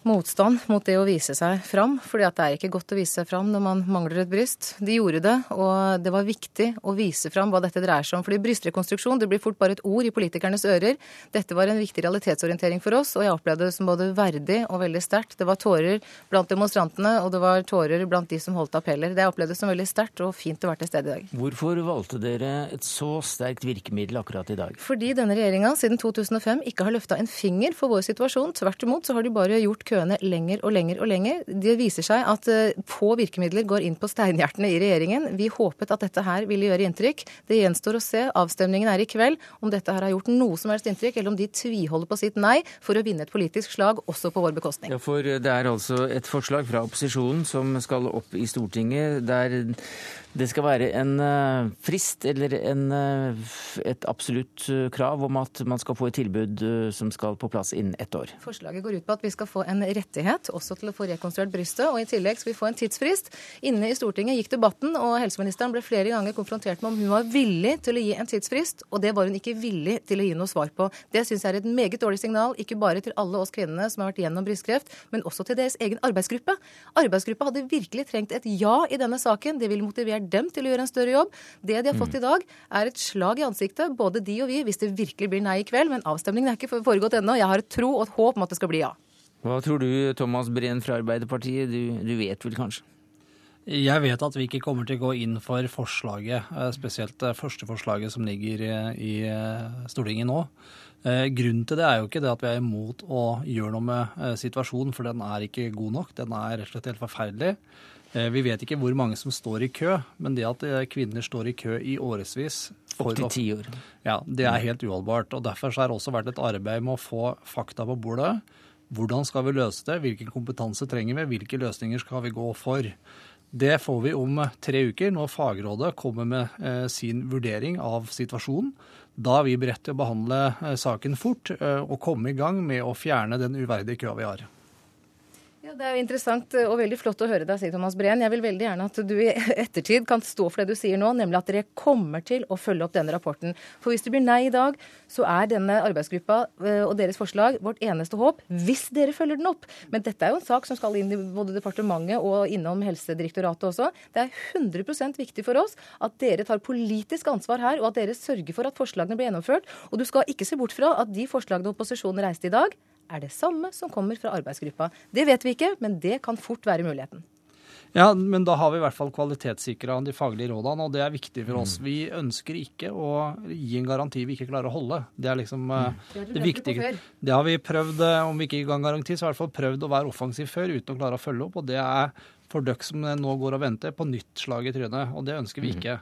motstand mot det å vise seg fram. fordi at det er ikke godt å vise seg fram når man mangler et bryst. De gjorde det, og det var viktig å vise fram hva dette dreier seg om. fordi brystrekonstruksjon det blir fort bare et ord i politikernes ører. Dette var en viktig realitetsorientering for oss, og jeg opplevde det som både verdig og veldig sterkt. Det var tårer blant demonstrantene, og det var tårer blant de som holdt appeller. Det jeg opplevde som veldig sterkt og fint å være til stede i dag. Hvorfor valgte dere et så sterkt virkemiddel akkurat i dag? Fordi denne regjeringa siden 2005 ikke har løfta en finger for vår situasjon. Tvert imot så har de bare gjort køene lenger og lenger og lenger. Det viser seg at eh, få virkemidler går inn på steinhjertene i regjeringen. Vi håpet at dette her ville gjøre inntrykk. Det gjenstår å se. Avstemningen er i kveld. Om dette her har gjort noe som helst inntrykk, eller om de tviholder på sitt nei for å vinne et politisk slag, også på vår bekostning. Ja, for det er altså et forslag fra opposisjonen som skal opp i Stortinget, der det skal være en eh, frist eller en, eh, et absolutt eh, krav om at man skal få et tilbud som skal på plass innen ett år. Forslaget går ut på at vi skal få en rettighet også til å få rekonstruert brystet, og i tillegg skal vi få en tidsfrist. Inne i Stortinget gikk debatten, og helseministeren ble flere ganger konfrontert med om hun var villig til å gi en tidsfrist, og det var hun ikke villig til å gi noe svar på. Det syns jeg er et meget dårlig signal, ikke bare til alle oss kvinnene som har vært gjennom brystkreft, men også til deres egen arbeidsgruppe. Arbeidsgruppa hadde virkelig trengt et ja i denne saken. Det ville motivert dem til å gjøre en større jobb. Det de har fått i dag, er et slag i ansiktet, både de og vi, hvis det virkelig blir nei i kveld. Men avstemningen er ikke foregått ennå. Jeg har et tro og et håp om at det skal bli ja. Hva tror du, Thomas Breen fra Arbeiderpartiet? Du, du vet vel kanskje? Jeg vet at vi ikke kommer til å gå inn for forslaget, eh, spesielt det første forslaget som ligger i- i eh, Stortinget nå. Eh, Grunnen til det er jo ikke det at vi er imot å gjøre noe med eh, situasjonen, for den er ikke god nok. Den er rett og slett helt forferdelig. Eh, Vi vet ikke hvor mange som står i kø, men det at eh, kvinner står i kø i årevis Opptil ti år. Ja, det er helt uholdbart. og Derfor har det også vært et arbeid med å få fakta på bordet. Hvordan skal vi løse det? Hvilken kompetanse trenger vi? Hvilke løsninger skal vi gå for? Det får vi om tre uker, når fagrådet kommer med eh, sin vurdering av situasjonen. Da er vi beredt til å behandle eh, saken fort eh, og komme i gang med å fjerne den uverdige køa vi har. Ja, Det er jo interessant og veldig flott å høre deg si, Thomas Breen. Jeg vil veldig gjerne at du i ettertid kan stå for det du sier nå, nemlig at dere kommer til å følge opp denne rapporten. For hvis det blir nei i dag, så er denne arbeidsgruppa eh, og deres forslag vårt eneste håp, hvis dere følger den opp. Men dette er jo en sak som skal inn i både departementet og innom Helsedirektoratet også. Det er 100% viktig for oss at dere tar politisk ansvar her, og at dere sørger for at forslagene blir gjennomført. Og du skal ikke se bort fra at de forslagene opposisjonen reiste i dag, er det samme som kommer fra arbeidsgruppa. Det vet vi ikke, men det kan fort være muligheten. Ja, men da har vi i hvert fall kvalitetssikra de faglige rådene, og det er viktig for oss. Vi ønsker ikke å gi en garanti vi ikke klarer å holde. Det er liksom mm. det, det viktige. Det har vi prøvd, eh, om vi ikke ga en garanti, så har vi i hvert fall prøvd å være offensiv før uten å klare å følge opp. Og det er for dere som nå går og venter på nytt slag i trynet, og det ønsker vi mm. ikke.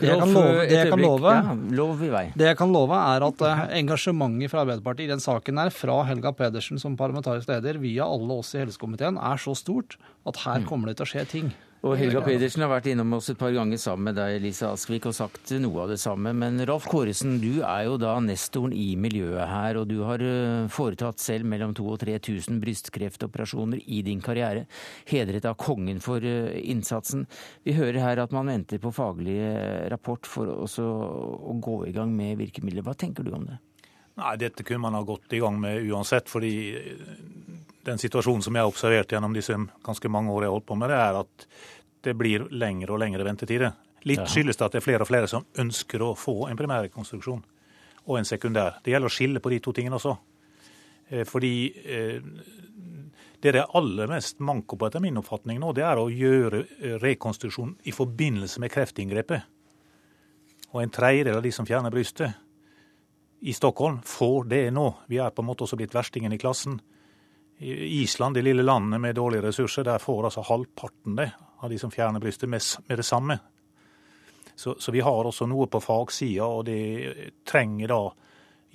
Det jeg kan love, det jeg kan love, det jeg kan love er at eh, engasjementet fra Arbeiderpartiet i den saken her, fra Helga Pedersen som parlamentarisk leder via alle oss i helsekomiteen, er så stort at her mm. kommer det til å skje ting. Og Helga Pedersen har vært innom oss et par ganger sammen med deg, Lise Askvik, og sagt noe av det samme. Men Ralf Kåresen, du er jo da nestoren i miljøet her, og du har eh, foretatt selv mellom 2000 og 3000 brystkreftoperasjoner i din karriere. Hedret av kongen for eh, innsatsen. Vi hører her at man venter på faglig eh, rapport for også å gå i gang med virkemidler. Hva tenker du om det? Nei, Dette kunne man ha gått i gang med uansett. fordi den situasjonen som jeg har observert gjennom disse ganske mange år jeg har holdt på med det, er at det blir lengre og lengre ventetider. Litt skyldes det at det er flere og flere som ønsker å få en primærrekonstruksjon og en sekundær. Det gjelder å skille på de to tingene også. Eh, fordi eh, det det er aller mest manko på, etter min oppfatning nå, det er å gjøre eh, rekonstruksjon i forbindelse med kreftinngrepet. Og en tredjedel av de som fjerner brystet i Stockholm, får det nå. Vi er på en måte også blitt verstingen i klassen. Island, de lille landene med dårlige ressurser, der får altså halvparten det av de som fjerner brystet, med, med det samme. Så, så, vi har også noe på fagsida, og det trenger da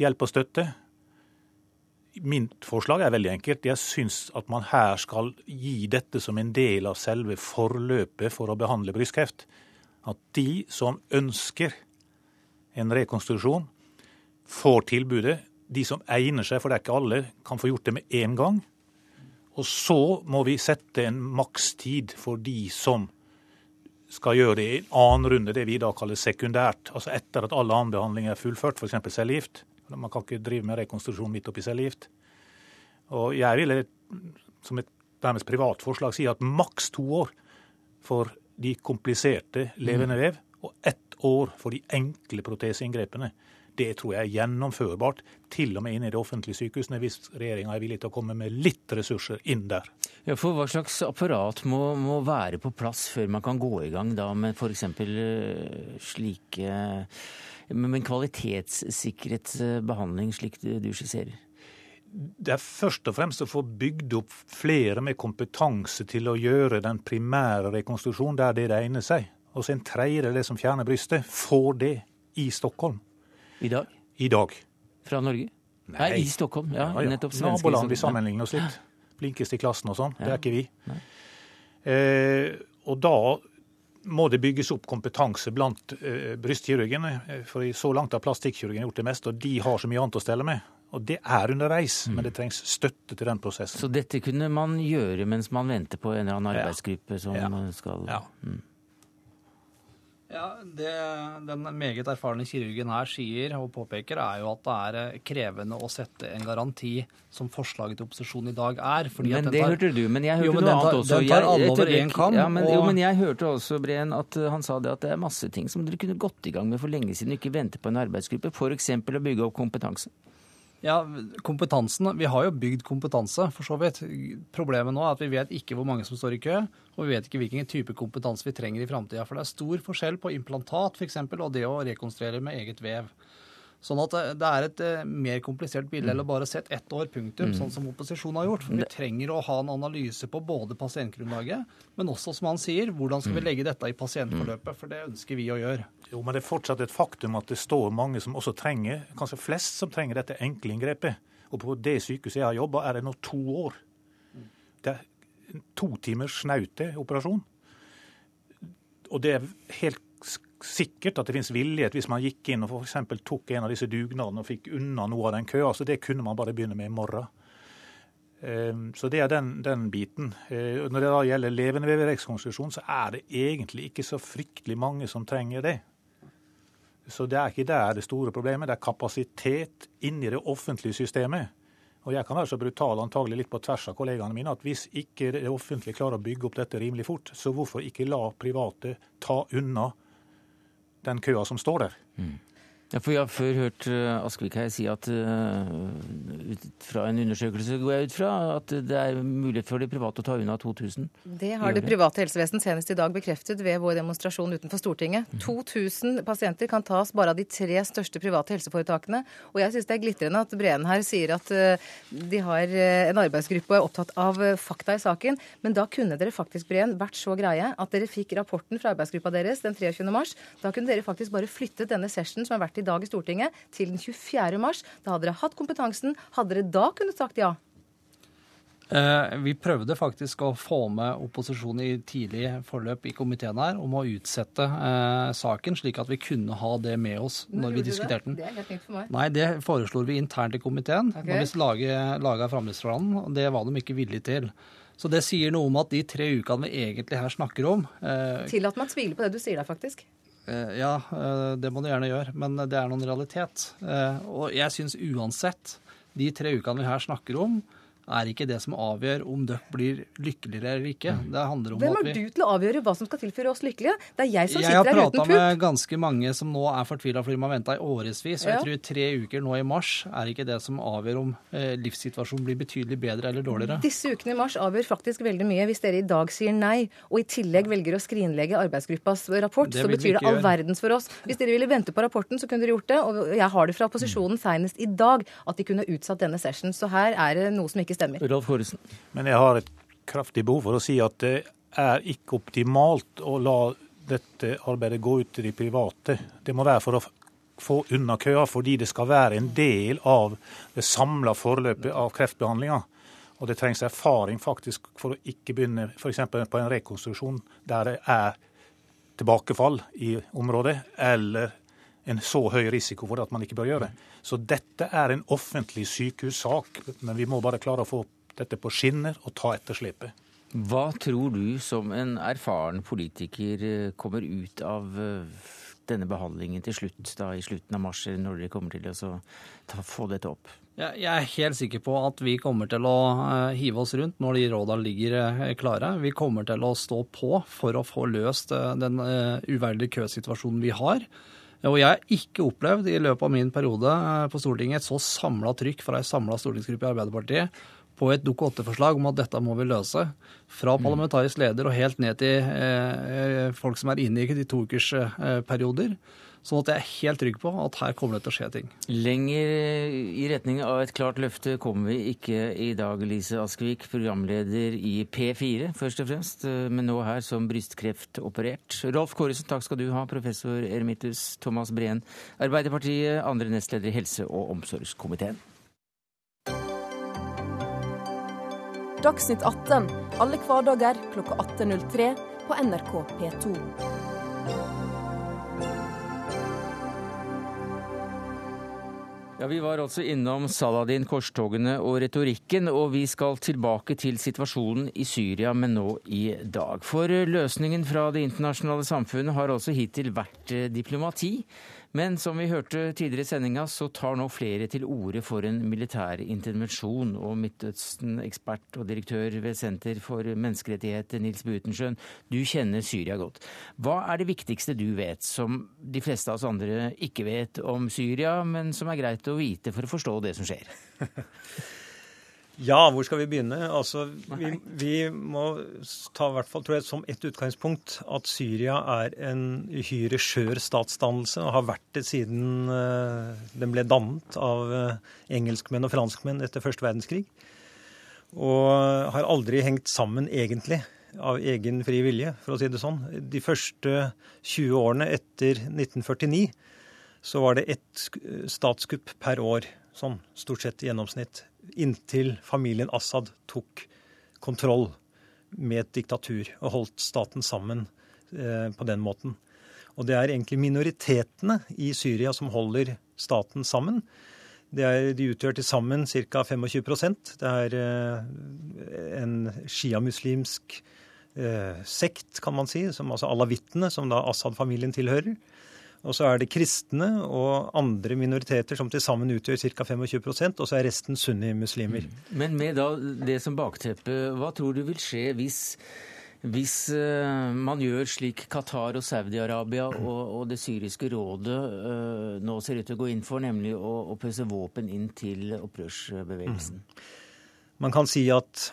hjelp og støtte. Mitt forslag er veldig enkelt. Jeg syns at man her skal gi dette som en del av selve forløpet for å behandle brystkreft. At de som ønsker en rekonstruksjon, får tilbudet. De som egner seg, for det er ikke alle, kan få gjort det med én gang. Og så må vi sette en makstid for de som skal gjøre det i en annen runde, det vi da kaller sekundært. Altså etter at alle annen behandling er fullført, f.eks. cellegift. Man kan ikke drive med rekonstruksjon midt oppi cellegift. Og jeg ville som et nærmest privat forslag si at maks to år for de kompliserte levende vev, og ett år for de enkle proteseinngrepene. Det tror jeg er gjennomførbart, til og med inn i de offentlige sykehusene, hvis regjeringa er villig til å komme med litt ressurser inn der. Ja, for Hva slags apparat må, må være på plass før man kan gå i gang da med f.eks. Eh, slike med kvalitetssikret eh, behandling, slik du skisserer? Det er først og fremst å få bygd opp flere med kompetanse til å gjøre den primære rekonstruksjonen der det egner seg. Og så en tredjedel det som fjerner brystet, får det i Stockholm. I dag? I dag. Fra Norge? Nei, Nei i Stockholm. Ja, ja, ja. nettopp Naboland vi sammenligner oss litt. Blinkest i klassen og sånn. Det er ikke vi. Eh, og da må det bygges opp kompetanse blant eh, brystkirurgene. for for så langt har plastikkirurgen gjort det meste, og de har så mye annet å stelle med. Og det er underveis, mm. men det trengs støtte til den prosessen. Så dette kunne man gjøre mens man venter på en eller annen arbeidsgruppe som skal ja. Mm. Ja, Det den meget erfarne kirurgen her sier og påpeker, er jo at det er eh, krevende å sette en garanti som forslaget til opposisjonen i dag er. men det tar, hørte du, men jeg hørte jo, men noe annet også. Den tar alle over én kam. Ja, men, og... Jo, men jeg hørte også, Breen, at eh, han sa det at det er masse ting som dere kunne gått i gang med for lenge siden, ikke vente på en arbeidsgruppe. F.eks. å bygge opp kompetanse. Ja, kompetansen. Vi har jo bygd kompetanse, for så vidt. Problemet nå er at vi vet ikke hvor mange som står i kø, og vi vet ikke hvilken type kompetanse vi trenger i framtida. For det er stor forskjell på implantat f.eks. og det å rekonstruere med eget vev. Sånn at det er et eh, mer komplisert bilde eller bare sett ett år, punktum, mm. sånn som opposisjonen har gjort. For vi trenger å ha en analyse på både pasientgrunnlaget, men også, som han sier, hvordan skal vi mm. legge dette i pasientforløpet? For det ønsker vi å gjøre. Jo, men det er fortsatt et faktum at det står mange som også trenger, kanskje flest som trenger dette enkle inngrepet. Og på det sykehuset jeg har jobba, er det nå to år. Det er to timers snaute operasjon. Og det er helt sikkert at det finnes villighet hvis man gikk inn og f.eks. tok en av disse dugnadene og fikk unna noe av den køa. Så det kunne man bare begynne med i morgen. Så det er den, den biten. Når det da gjelder levendeveverekonstruksjon, så er det egentlig ikke så fryktelig mange som trenger det. Så det er ikke der det store problemet. Det er kapasitet inni det offentlige systemet. Og jeg kan være så brutal, antagelig litt på tvers av kollegaene mine, at hvis ikke det offentlige klarer å bygge opp dette rimelig fort, så hvorfor ikke la private ta unna den køa som står der? Mm. Ja, for Jeg har før hørt eh, Askvik her si at uh, ut fra en undersøkelse går jeg ut fra at det er mulighet for de private å ta unna 2000. Det har det private helsevesen senest i dag bekreftet ved vår demonstrasjon utenfor Stortinget. Mm. 2000 pasienter kan tas bare av de tre største private helseforetakene. Og jeg syns det er glitrende at Breen her sier at uh, de har en arbeidsgruppe og er opptatt av fakta i saken. Men da kunne dere faktisk, Breen, vært så greie at dere fikk rapporten fra arbeidsgruppa deres den 23. mars. Da kunne dere faktisk bare flyttet denne session som har vært vært i dag i Stortinget, til den 24. mars. Da hadde dere hatt kompetansen. Hadde dere da kunnet sagt ja? Eh, vi prøvde faktisk å få med opposisjonen i tidlig forløp i komiteen her om å utsette eh, saken, slik at vi kunne ha det med oss når vi diskuterte den. Det er helt nytt for meg. Nei, det foreslo vi internt i komiteen okay. når vi laga framdriftsplanen, og det var de ikke villige til. Så det sier noe om at de tre ukene vi egentlig her snakker om eh, Tillat meg å tvile på det du sier der, faktisk. Eh, ja, eh, det må du gjerne gjøre, men det er noen realitet. Eh, og jeg syns uansett, de tre ukene vi her snakker om, er ikke det som avgjør om dere blir lykkeligere eller ikke. Det handler om Hvem er du til å avgjøre hva som skal tilføre oss lykkelige? Det er jeg som sitter her uten pupp. Jeg har prata med ganske mange som nå er fortvila fordi de har venta i årevis. Og jeg tror tre uker nå i mars er ikke det som avgjør om eh, livssituasjonen blir betydelig bedre eller dårligere. Disse ukene i mars avgjør faktisk veldig mye. Hvis dere i dag sier nei, og i tillegg velger å skrinlegge arbeidsgruppas rapport, så betyr det all verdens for oss. Hvis dere ville vente på rapporten, så kunne dere gjort det. Og jeg har det fra opposisjonen seinest i dag at de kunne utsatt denne session. Så her er det noe som ikke stemmer. Rolf Horesen. Men jeg har et kraftig behov for å si at det er ikke optimalt å la dette arbeidet gå ut til de private. Det må være for å få unna køa, fordi det skal være en del av det samla forløpet av kreftbehandlinga. Og det trengs erfaring faktisk for å ikke begynne f.eks. på en rekonstruksjon der det er tilbakefall i området, eller en så høy risiko for det at man ikke bør gjøre det. Så dette er en offentlig sykehussak, men vi må bare klare å få dette på skinner og ta etterslepet. Hva tror du som en erfaren politiker eh, kommer ut av eh, denne behandlingen til slutt, da i slutten av mars, når dere kommer til å ta, få dette opp? Jeg er helt sikker på at vi kommer til å eh, hive oss rundt når de rådene ligger klare. Vi kommer til å stå på for å få løst den uverdige køsituasjonen vi har. Og jeg har ikke opplevd i løpet av min periode på Stortinget et så samla trykk fra ei samla stortingsgruppe i Arbeiderpartiet på et Dokument 8-forslag om at dette må vi løse. Fra mm. parlamentarisk leder og helt ned til eh, folk som er inne i de toukersperioder. Eh, sånn at jeg er helt trygg på at her kommer det til å skje ting. Lenger i retning av et klart løfte kommer vi ikke i dag, Lise Askvik, programleder i P4 først og fremst, men nå her som brystkreftoperert. Rolf Kåresen, takk skal du ha, professor eremitus Thomas Breen, Arbeiderpartiet, andre nestleder i helse- og omsorgskomiteen. Dagsnytt 18 alle hverdager klokka 18.03 på NRK P2. Ja, Vi var altså innom Saladin, korstogene og retorikken, og vi skal tilbake til situasjonen i Syria, men nå i dag. For løsningen fra det internasjonale samfunnet har altså hittil vært eh, diplomati. Men som vi hørte tidligere i sendinga, så tar nå flere til orde for en militær intervensjon. Og Midtøsten-ekspert og direktør ved Senter for menneskerettigheter, Nils Butenschøn, du kjenner Syria godt. Hva er det viktigste du vet, som de fleste av oss andre ikke vet om Syria, men som er greit å vite for å forstå det som skjer? Ja, hvor skal vi begynne? Altså, vi, vi, må ta hvert fall, tror jeg, som et utgangspunkt at Syria er en uhyre skjør statsdannelse og har vært det siden uh, den ble dannet av uh, engelskmenn og franskmenn etter første verdenskrig. Og har aldri hengt sammen egentlig av egen fri vilje, for å si det sånn. De første 20 årene etter 1949 så var det ett statskupp per år, sånn stort sett i gjennomsnitt inntil familien Assad tok kontroll med et diktatur og holdt staten sammen eh, på den måten. Og det er egentlig minoritetene i Syria som holder staten sammen. Er, de utgjør til sammen ca. 25% Det er eh, en sjiamuslimsk eh, sekt, kan man si, som altså alawittene, som da Assad-familien tilhører. Og så er det kristne og andre minoriteter som til sammen utgjør ca. 25% og så er resten sunnimuslimer. Men med da det som bakteppe, hva tror du vil skje hvis hvis uh, man gjør slik Qatar og Saudi-Arabia og, og, det syriske rådet uh, nå ser ut til å gå inn for, nemlig å, å pøse våpen inn til opprørsbevegelsen? Mm. Man kan si at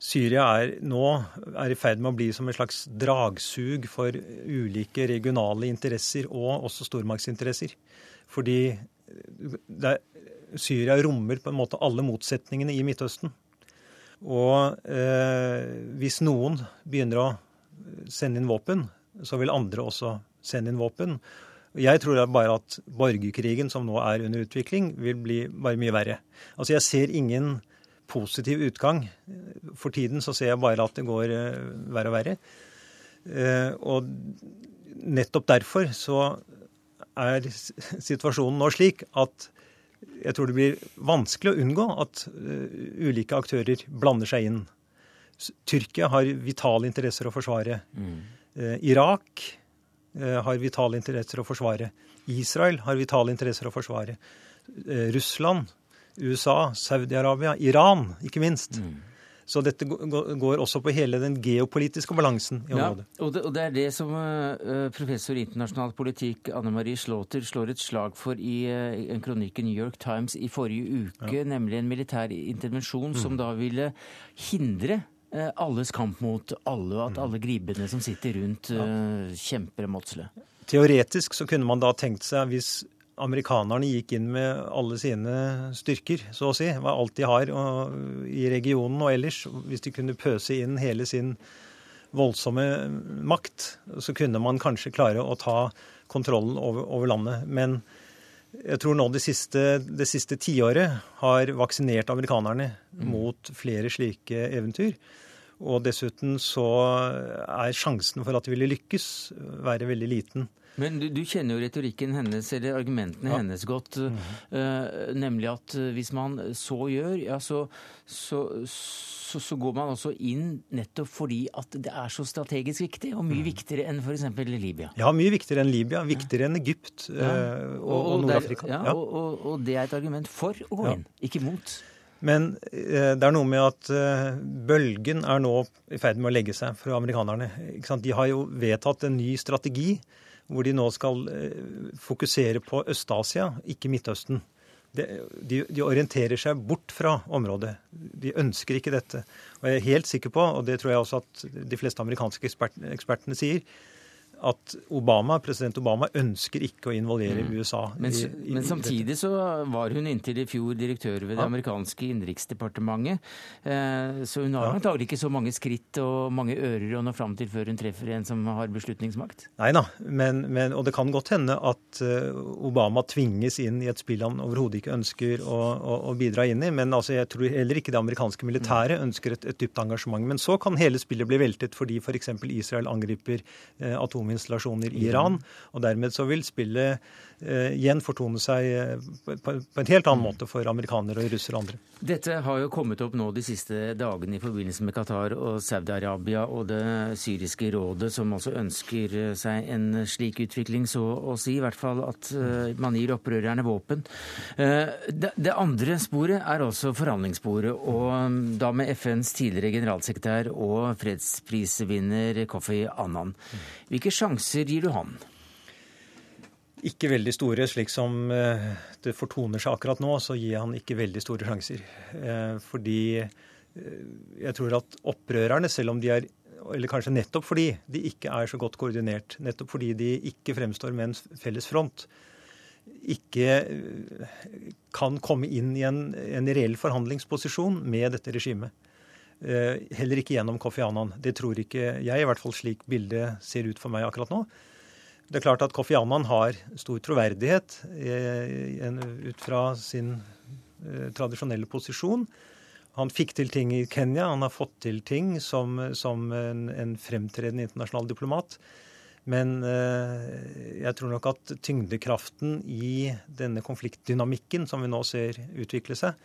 Syria er nå er i ferd med å bli som et slags dragsug for ulike regionale interesser og også stormaktsinteresser. Fordi er, Syria rommer på en måte alle motsetningene i Midtøsten. Og eh, hvis noen begynner å sende inn våpen, så vil andre også sende inn våpen. Jeg tror bare at borgerkrigen som nå er under utvikling, vil bli bare mye verre. Altså Jeg ser ingen positiv utgang. For tiden så ser jeg bare at det går eh, verre og verre. Eh, og nettopp derfor så er situasjonen nå slik at jeg tror det blir vanskelig å unngå at eh, ulike aktører blander seg inn. Tyrkia har vitale interesser å forsvare. Mm. Irak har vitale interesser å forsvare. Israel har vitale interesser å forsvare. Russland USA, Saudi-Arabia, Iran, ikke minst. Mm. Så dette går også på hele den geopolitiske balansen i området. Ja, og det, og det er det som uh, professor i internasjonal politikk Anne Marie Slaughter slår et slag for i uh, en kronikk i New York Times i forrige uke, ja. nemlig en militær intervensjon mm. som da ville hindre alles kamp mot alle, og at mm. alle gribene som sitter rundt, ja. kjemper motsle. Teoretisk så kunne man da tenkt seg, hvis amerikanerne gikk inn med alle sine styrker, så å si, hva alt de har og, i regionen og ellers. Hvis de kunne pøse inn hele sin voldsomme makt, så kunne man kanskje klare å ta kontrollen over, over landet. Men jeg tror nå det siste, det siste tiåret har vaksinert amerikanerne mm. mot flere slike eventyr. Og dessuten så er sjansen for at de ville lykkes, være veldig liten. Men du, du, kjenner jo retorikken hennes, eller argumentene ja. hennes godt. Mm -hmm. uh, nemlig at uh, hvis man så gjør, ja, så, så, så, så, går man også inn nettopp fordi at det er så strategisk viktig, og mye mm. viktigere enn f.eks. Libya. Ja, mye viktigere enn Libya. Viktigere enn Egypt uh, og, og, og Nord-Afrika. Ja, og, og, det er et argument for å gå inn, ikke mot. Men det er noe med at bølgen er nå i ferd med å legge seg for amerikanerne. De har jo vedtatt en ny strategi hvor de nå skal eh, fokusere på Øst-Asia, ikke Midtøsten. De, de, de, orienterer seg bort fra området. De ønsker ikke dette. Og jeg er helt sikker på, og det tror jeg også at de fleste amerikanske ekspert, ekspertene sier, at Obama, president Obama ønsker ikke å involvere mm. USA. Men, i, i, men, samtidig så var hun inntil i fjor direktør ved det ja. amerikanske innenriksdepartementet. Eh, så hun har ja. antagelig ikke så mange skritt og mange ører å nå fram til før hun treffer en som har beslutningsmakt. Nei da, men, men, og det kan godt hende at eh, Obama tvinges inn i et spill han overhodet ikke ønsker å, å, å, bidra inn i. Men altså, jeg tror heller ikke det amerikanske militæret ønsker et, et dypt engasjement. Men så kan hele spillet bli veltet fordi f.eks. Israel angriper eh, atom atominstallasjoner i Iran. Og dermed så vil spillet igjen fortone seg eh, på, en helt annen måte for amerikanere og russere og andre. Dette har jo kommet opp nå de siste dagene i forbindelse med Qatar og Saudi-Arabia og det syriske rådet, som også ønsker seg en slik utvikling, så å si. I hvert fall at man gir opprørerne våpen. Det, andre sporet er også forhandlingssporet, og um, da med FNs tidligere generalsekretær og fredsprisvinner Kofi Annan. Hvilke sjanser gir du han? Ikke veldig store. Slik som eh, det fortoner seg akkurat nå, så gir han ikke veldig store sjanser. Eh, fordi eh, jeg tror at opprørerne, selv om de er eller kanskje nettopp fordi de ikke er så godt koordinert, nettopp fordi de ikke fremstår med en felles front, ikke kan komme inn i en, en reell forhandlingsposisjon med dette regimet. Heller ikke gjennom Kofi Annan. Det tror ikke jeg, i hvert fall slik bildet ser ut for meg akkurat nå. Det er klart at Kofi Annan har stor troverdighet eh, ut fra sin eh, tradisjonelle posisjon. Han fikk til ting i Kenya, han har fått til ting som, som en, en, fremtredende internasjonal diplomat. Men jeg tror nok at tyngdekraften i denne konfliktdynamikken som vi nå ser utvikle seg,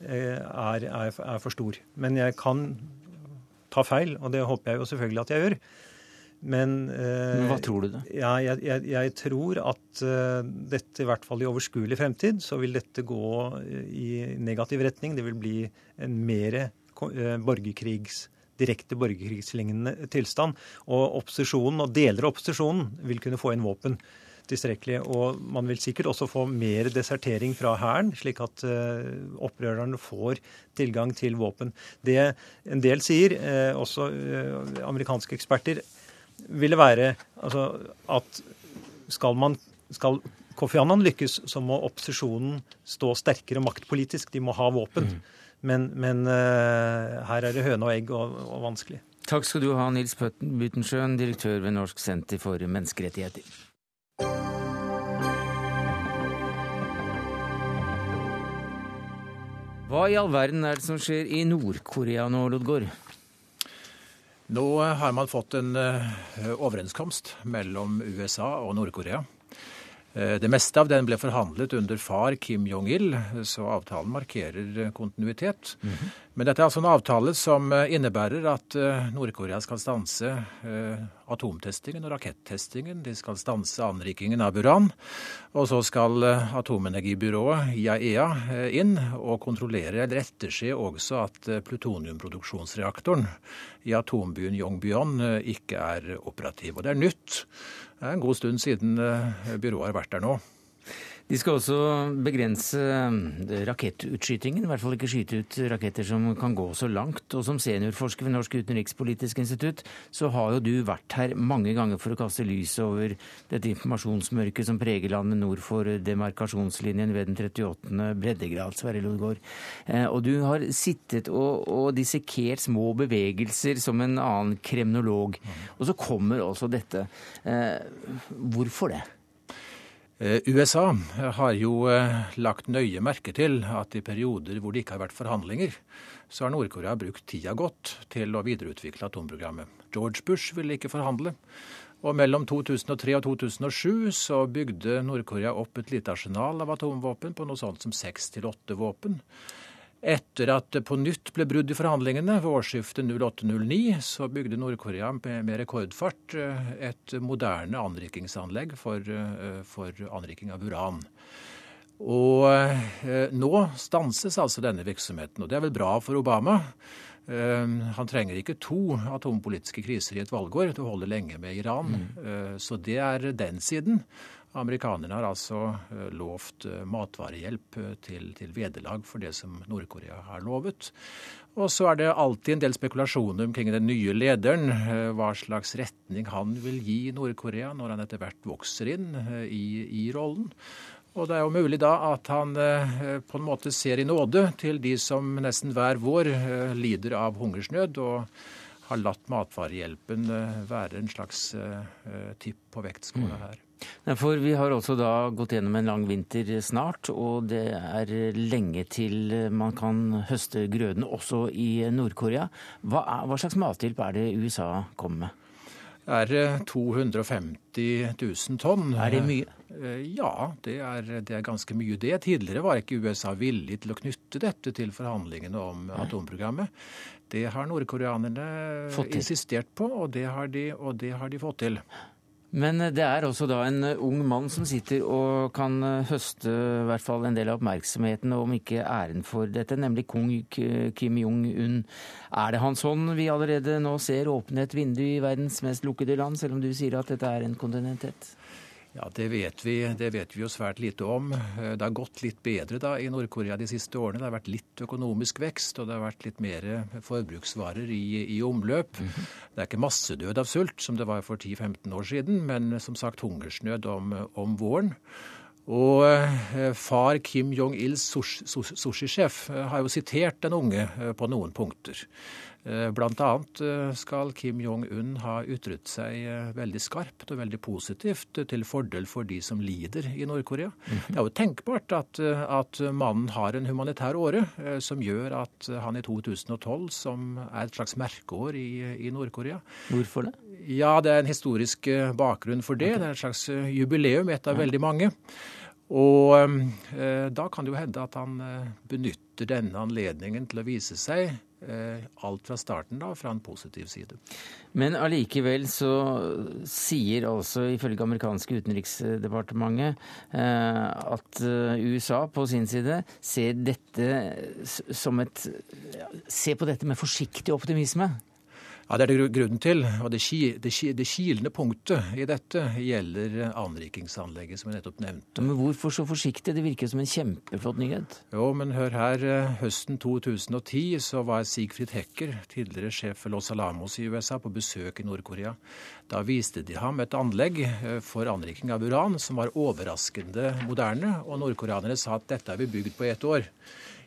er, er, er for stor. Men jeg kan ta feil, og det håper jeg jo selvfølgelig at jeg gjør. Men, eh, Men hva tror du, da? Ja, jeg, jeg, jeg, tror at uh, dette, i hvert fall i overskuelig fremtid, så vil dette gå i negativ retning. Det vil bli en mer uh, borgerkrigs direkte borgerkrigslignende tilstand. Og opposisjonen, og deler av opposisjonen, vil kunne få inn våpen tilstrekkelig. Og man vil sikkert også få mer desertering fra Hæren, slik at uh, opprørerne får tilgang til våpen. Det en del sier, uh, også uh, amerikanske eksperter, ville være altså, at skal, man, skal Kofi Annan lykkes, så må opposisjonen stå sterkere maktpolitisk. De må ha våpen. Mm. Men, men uh, her er det høne og egg og, og, vanskelig. Takk skal du ha, Nils Butensjøen, direktør ved Norsk senter for menneskerettigheter. Hva i all verden er det som skjer i Nord-Korea nå, Lodgaard? Nå har man fått en eh, overenskomst mellom USA og Nord-Korea. Eh, det meste av den ble forhandlet under far Kim Jong-il, så avtalen markerer kontinuitet. Mm -hmm. Men dette er altså en avtale som eh, innebærer at Nord-Korea skal stanse atomtestingen og rakettestingen. De skal stanse anrikingen av uran. Og så skal atomenergibyrået IAEA inn og kontrollere eller etterse også at plutoniumproduksjonsreaktoren i atombyen Yongbyon eh, ikke er operativ. Og det er nytt. Det er en god stund siden eh, byrået har vært der nå. De skal også begrense eh, rakettutskytingen, i hvert fall ikke skyte ut raketter som kan gå så langt. Og som seniorforsker ved Norsk utenrikspolitisk institutt, så har jo du vært her mange ganger for å kaste lys over dette informasjonsmørket som preger landet nord for demarkasjonslinjen ved den 38. breddegrad, Sverre Lodgaard. Eh, og du har sittet og, og dissekert små bevegelser som en annen kremnolog. Og så kommer også dette. Eh, hvorfor det? Eh, USA har jo eh, lagt nøye merke til at i perioder hvor det ikke har vært forhandlinger, så har Nord-Korea brukt tida godt til å videreutvikle atomprogrammet. George Bush ville ikke forhandle. Og mellom 2003 og 2007 så bygde Nord-Korea opp et lite arsenal av atomvåpen på noe sånt som seks til åtte våpen. Etter at det på nytt ble brudd i forhandlingene ved årsskiftet 08-09, så bygde Nord-Korea med, rekordfart eh, et moderne anrikingsanlegg for, eh, for anriking av uran. Og eh, nå stanses altså denne virksomheten, og det er vel bra for Obama. Han trenger ikke to atompolitiske kriser i et valgår. Det holder lenge med Iran. Mm. Så det er den siden. Amerikanerne har altså eh, lovt eh, matvarehjelp eh, til, til vederlag for det som Nord-Korea har lovet. Og så er det alltid en del spekulasjoner omkring den nye lederen, hva slags retning han vil gi Nord-Korea når han etter hvert vokser inn i, i, rollen. Og det er jo mulig da at han på en måte ser i nåde til de som nesten hver vår lider av hungersnød. og har latt matvarehjelpen være en slags tipp på vektskåla mm. her. For vi har også da gått gjennom en lang vinter snart, og det er lenge til man kan høste grøden også i Nord-Korea. Hva, hva, slags mathjelp er det USA kommer med? Det er 250 000 tonn. Er det mye? Eh, ja, det er, det er, ganske mye det. Tidligere var ikke USA villig til å knytte dette til forhandlingene om Nei. atomprogrammet. Det har nordkoreanerne insistert på, og det, de, og det har de fått til. Men det er også da en eh, ung mann som sitter og kan eh, høste i hvert fall en del av oppmerksomheten, om ikke æren for dette, nemlig kong Kim Jong-un. Er det hans hånd vi allerede nå ser åpne et vindu i verdens mest lukkede land, selv om du sier at dette er en kontinentet? Ja, det vet, vi, det vet vi jo svært lite om. Eh, det har gått litt bedre da i Nord-Korea de siste årene. Det har vært litt økonomisk vekst, og det har vært litt mer forbruksvarer i, i omløp. Mm -hmm. Det er ikke massedød av sult, som det var for 10-15 år siden, men som sagt hungersnød om, om våren. Og eh, far Kim Jong-ils sushisjef eh, har jo sitert den unge på noen punkter. Eh, Bl.a. Eh, skal Kim Jong-un ha ytret seg eh, veldig skarpt og veldig positivt til fordel for de som lider i Nord-Korea. -hmm. Det er jo tenkbart at, at, mannen har en humanitær åre som gjør at han i 2012, som er et slags merkeår i, i Nord-Korea Hvorfor det? Ja, det er en historisk bakgrunn for det. Det er et slags jubileum, et av veldig mange. Og eh, da kan det jo hende at han benytter denne anledningen til å vise seg alt fra starten da, fra en positiv side. Men allikevel så sier altså ifølge amerikanske utenriksdepartementet eh, at eh, USA på sin side ser dette som et Ser på dette med forsiktig optimisme. Ja, Det er det grunnen til. og Det, det, det kilende punktet i dette gjelder anrikingsanlegget, som jeg nettopp nevnte. Men hvorfor så forsiktig? Det virker som en kjempeflott nyhet. Jo, men hør her. Høsten 2010 så var Sigfrid Hecker, tidligere sjef for Los Alamos i USA, på besøk i Nord-Korea. Da viste de ham et anlegg eh, for anriking av uran som var overraskende moderne, og nordkoreanere sa at dette har vi bygd på ett år.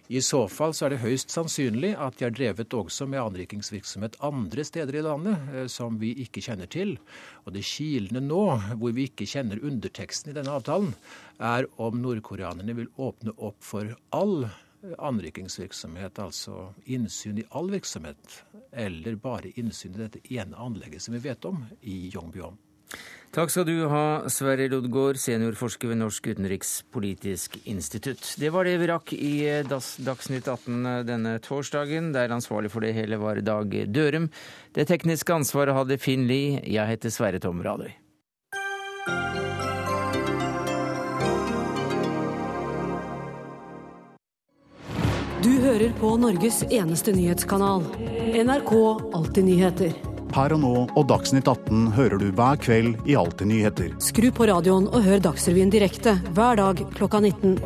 I så fall så er det høyst sannsynlig at de har drevet også med anrikingsvirksomhet andre steder i landet eh, som vi ikke kjenner til. Og det kilende nå, hvor vi ikke kjenner underteksten i denne avtalen, er om nordkoreanerne vil åpne opp for all anrikingsvirksomhet, altså innsyn i all virksomhet, eller bare innsyn i dette ene anlegget som vi vet om, i Yongbyon. Takk skal du ha, Sverre Lodgaard, seniorforsker ved Norsk utenrikspolitisk institutt. Det var det vi rakk i Dagsnytt 18 denne torsdagen. Der ansvarlig for det hele var Dag Dørum. Det tekniske ansvaret hadde Finn Lie. Jeg heter Sverre Tom Radøy. Du hører på Norges eneste nyhetskanal, NRK Alltid nyheter. Her og nå og Dagsnytt 18 hører du hver kveld i Alltid nyheter. Skru på radioen og hør Dagsrevyen direkte hver dag klokka 19.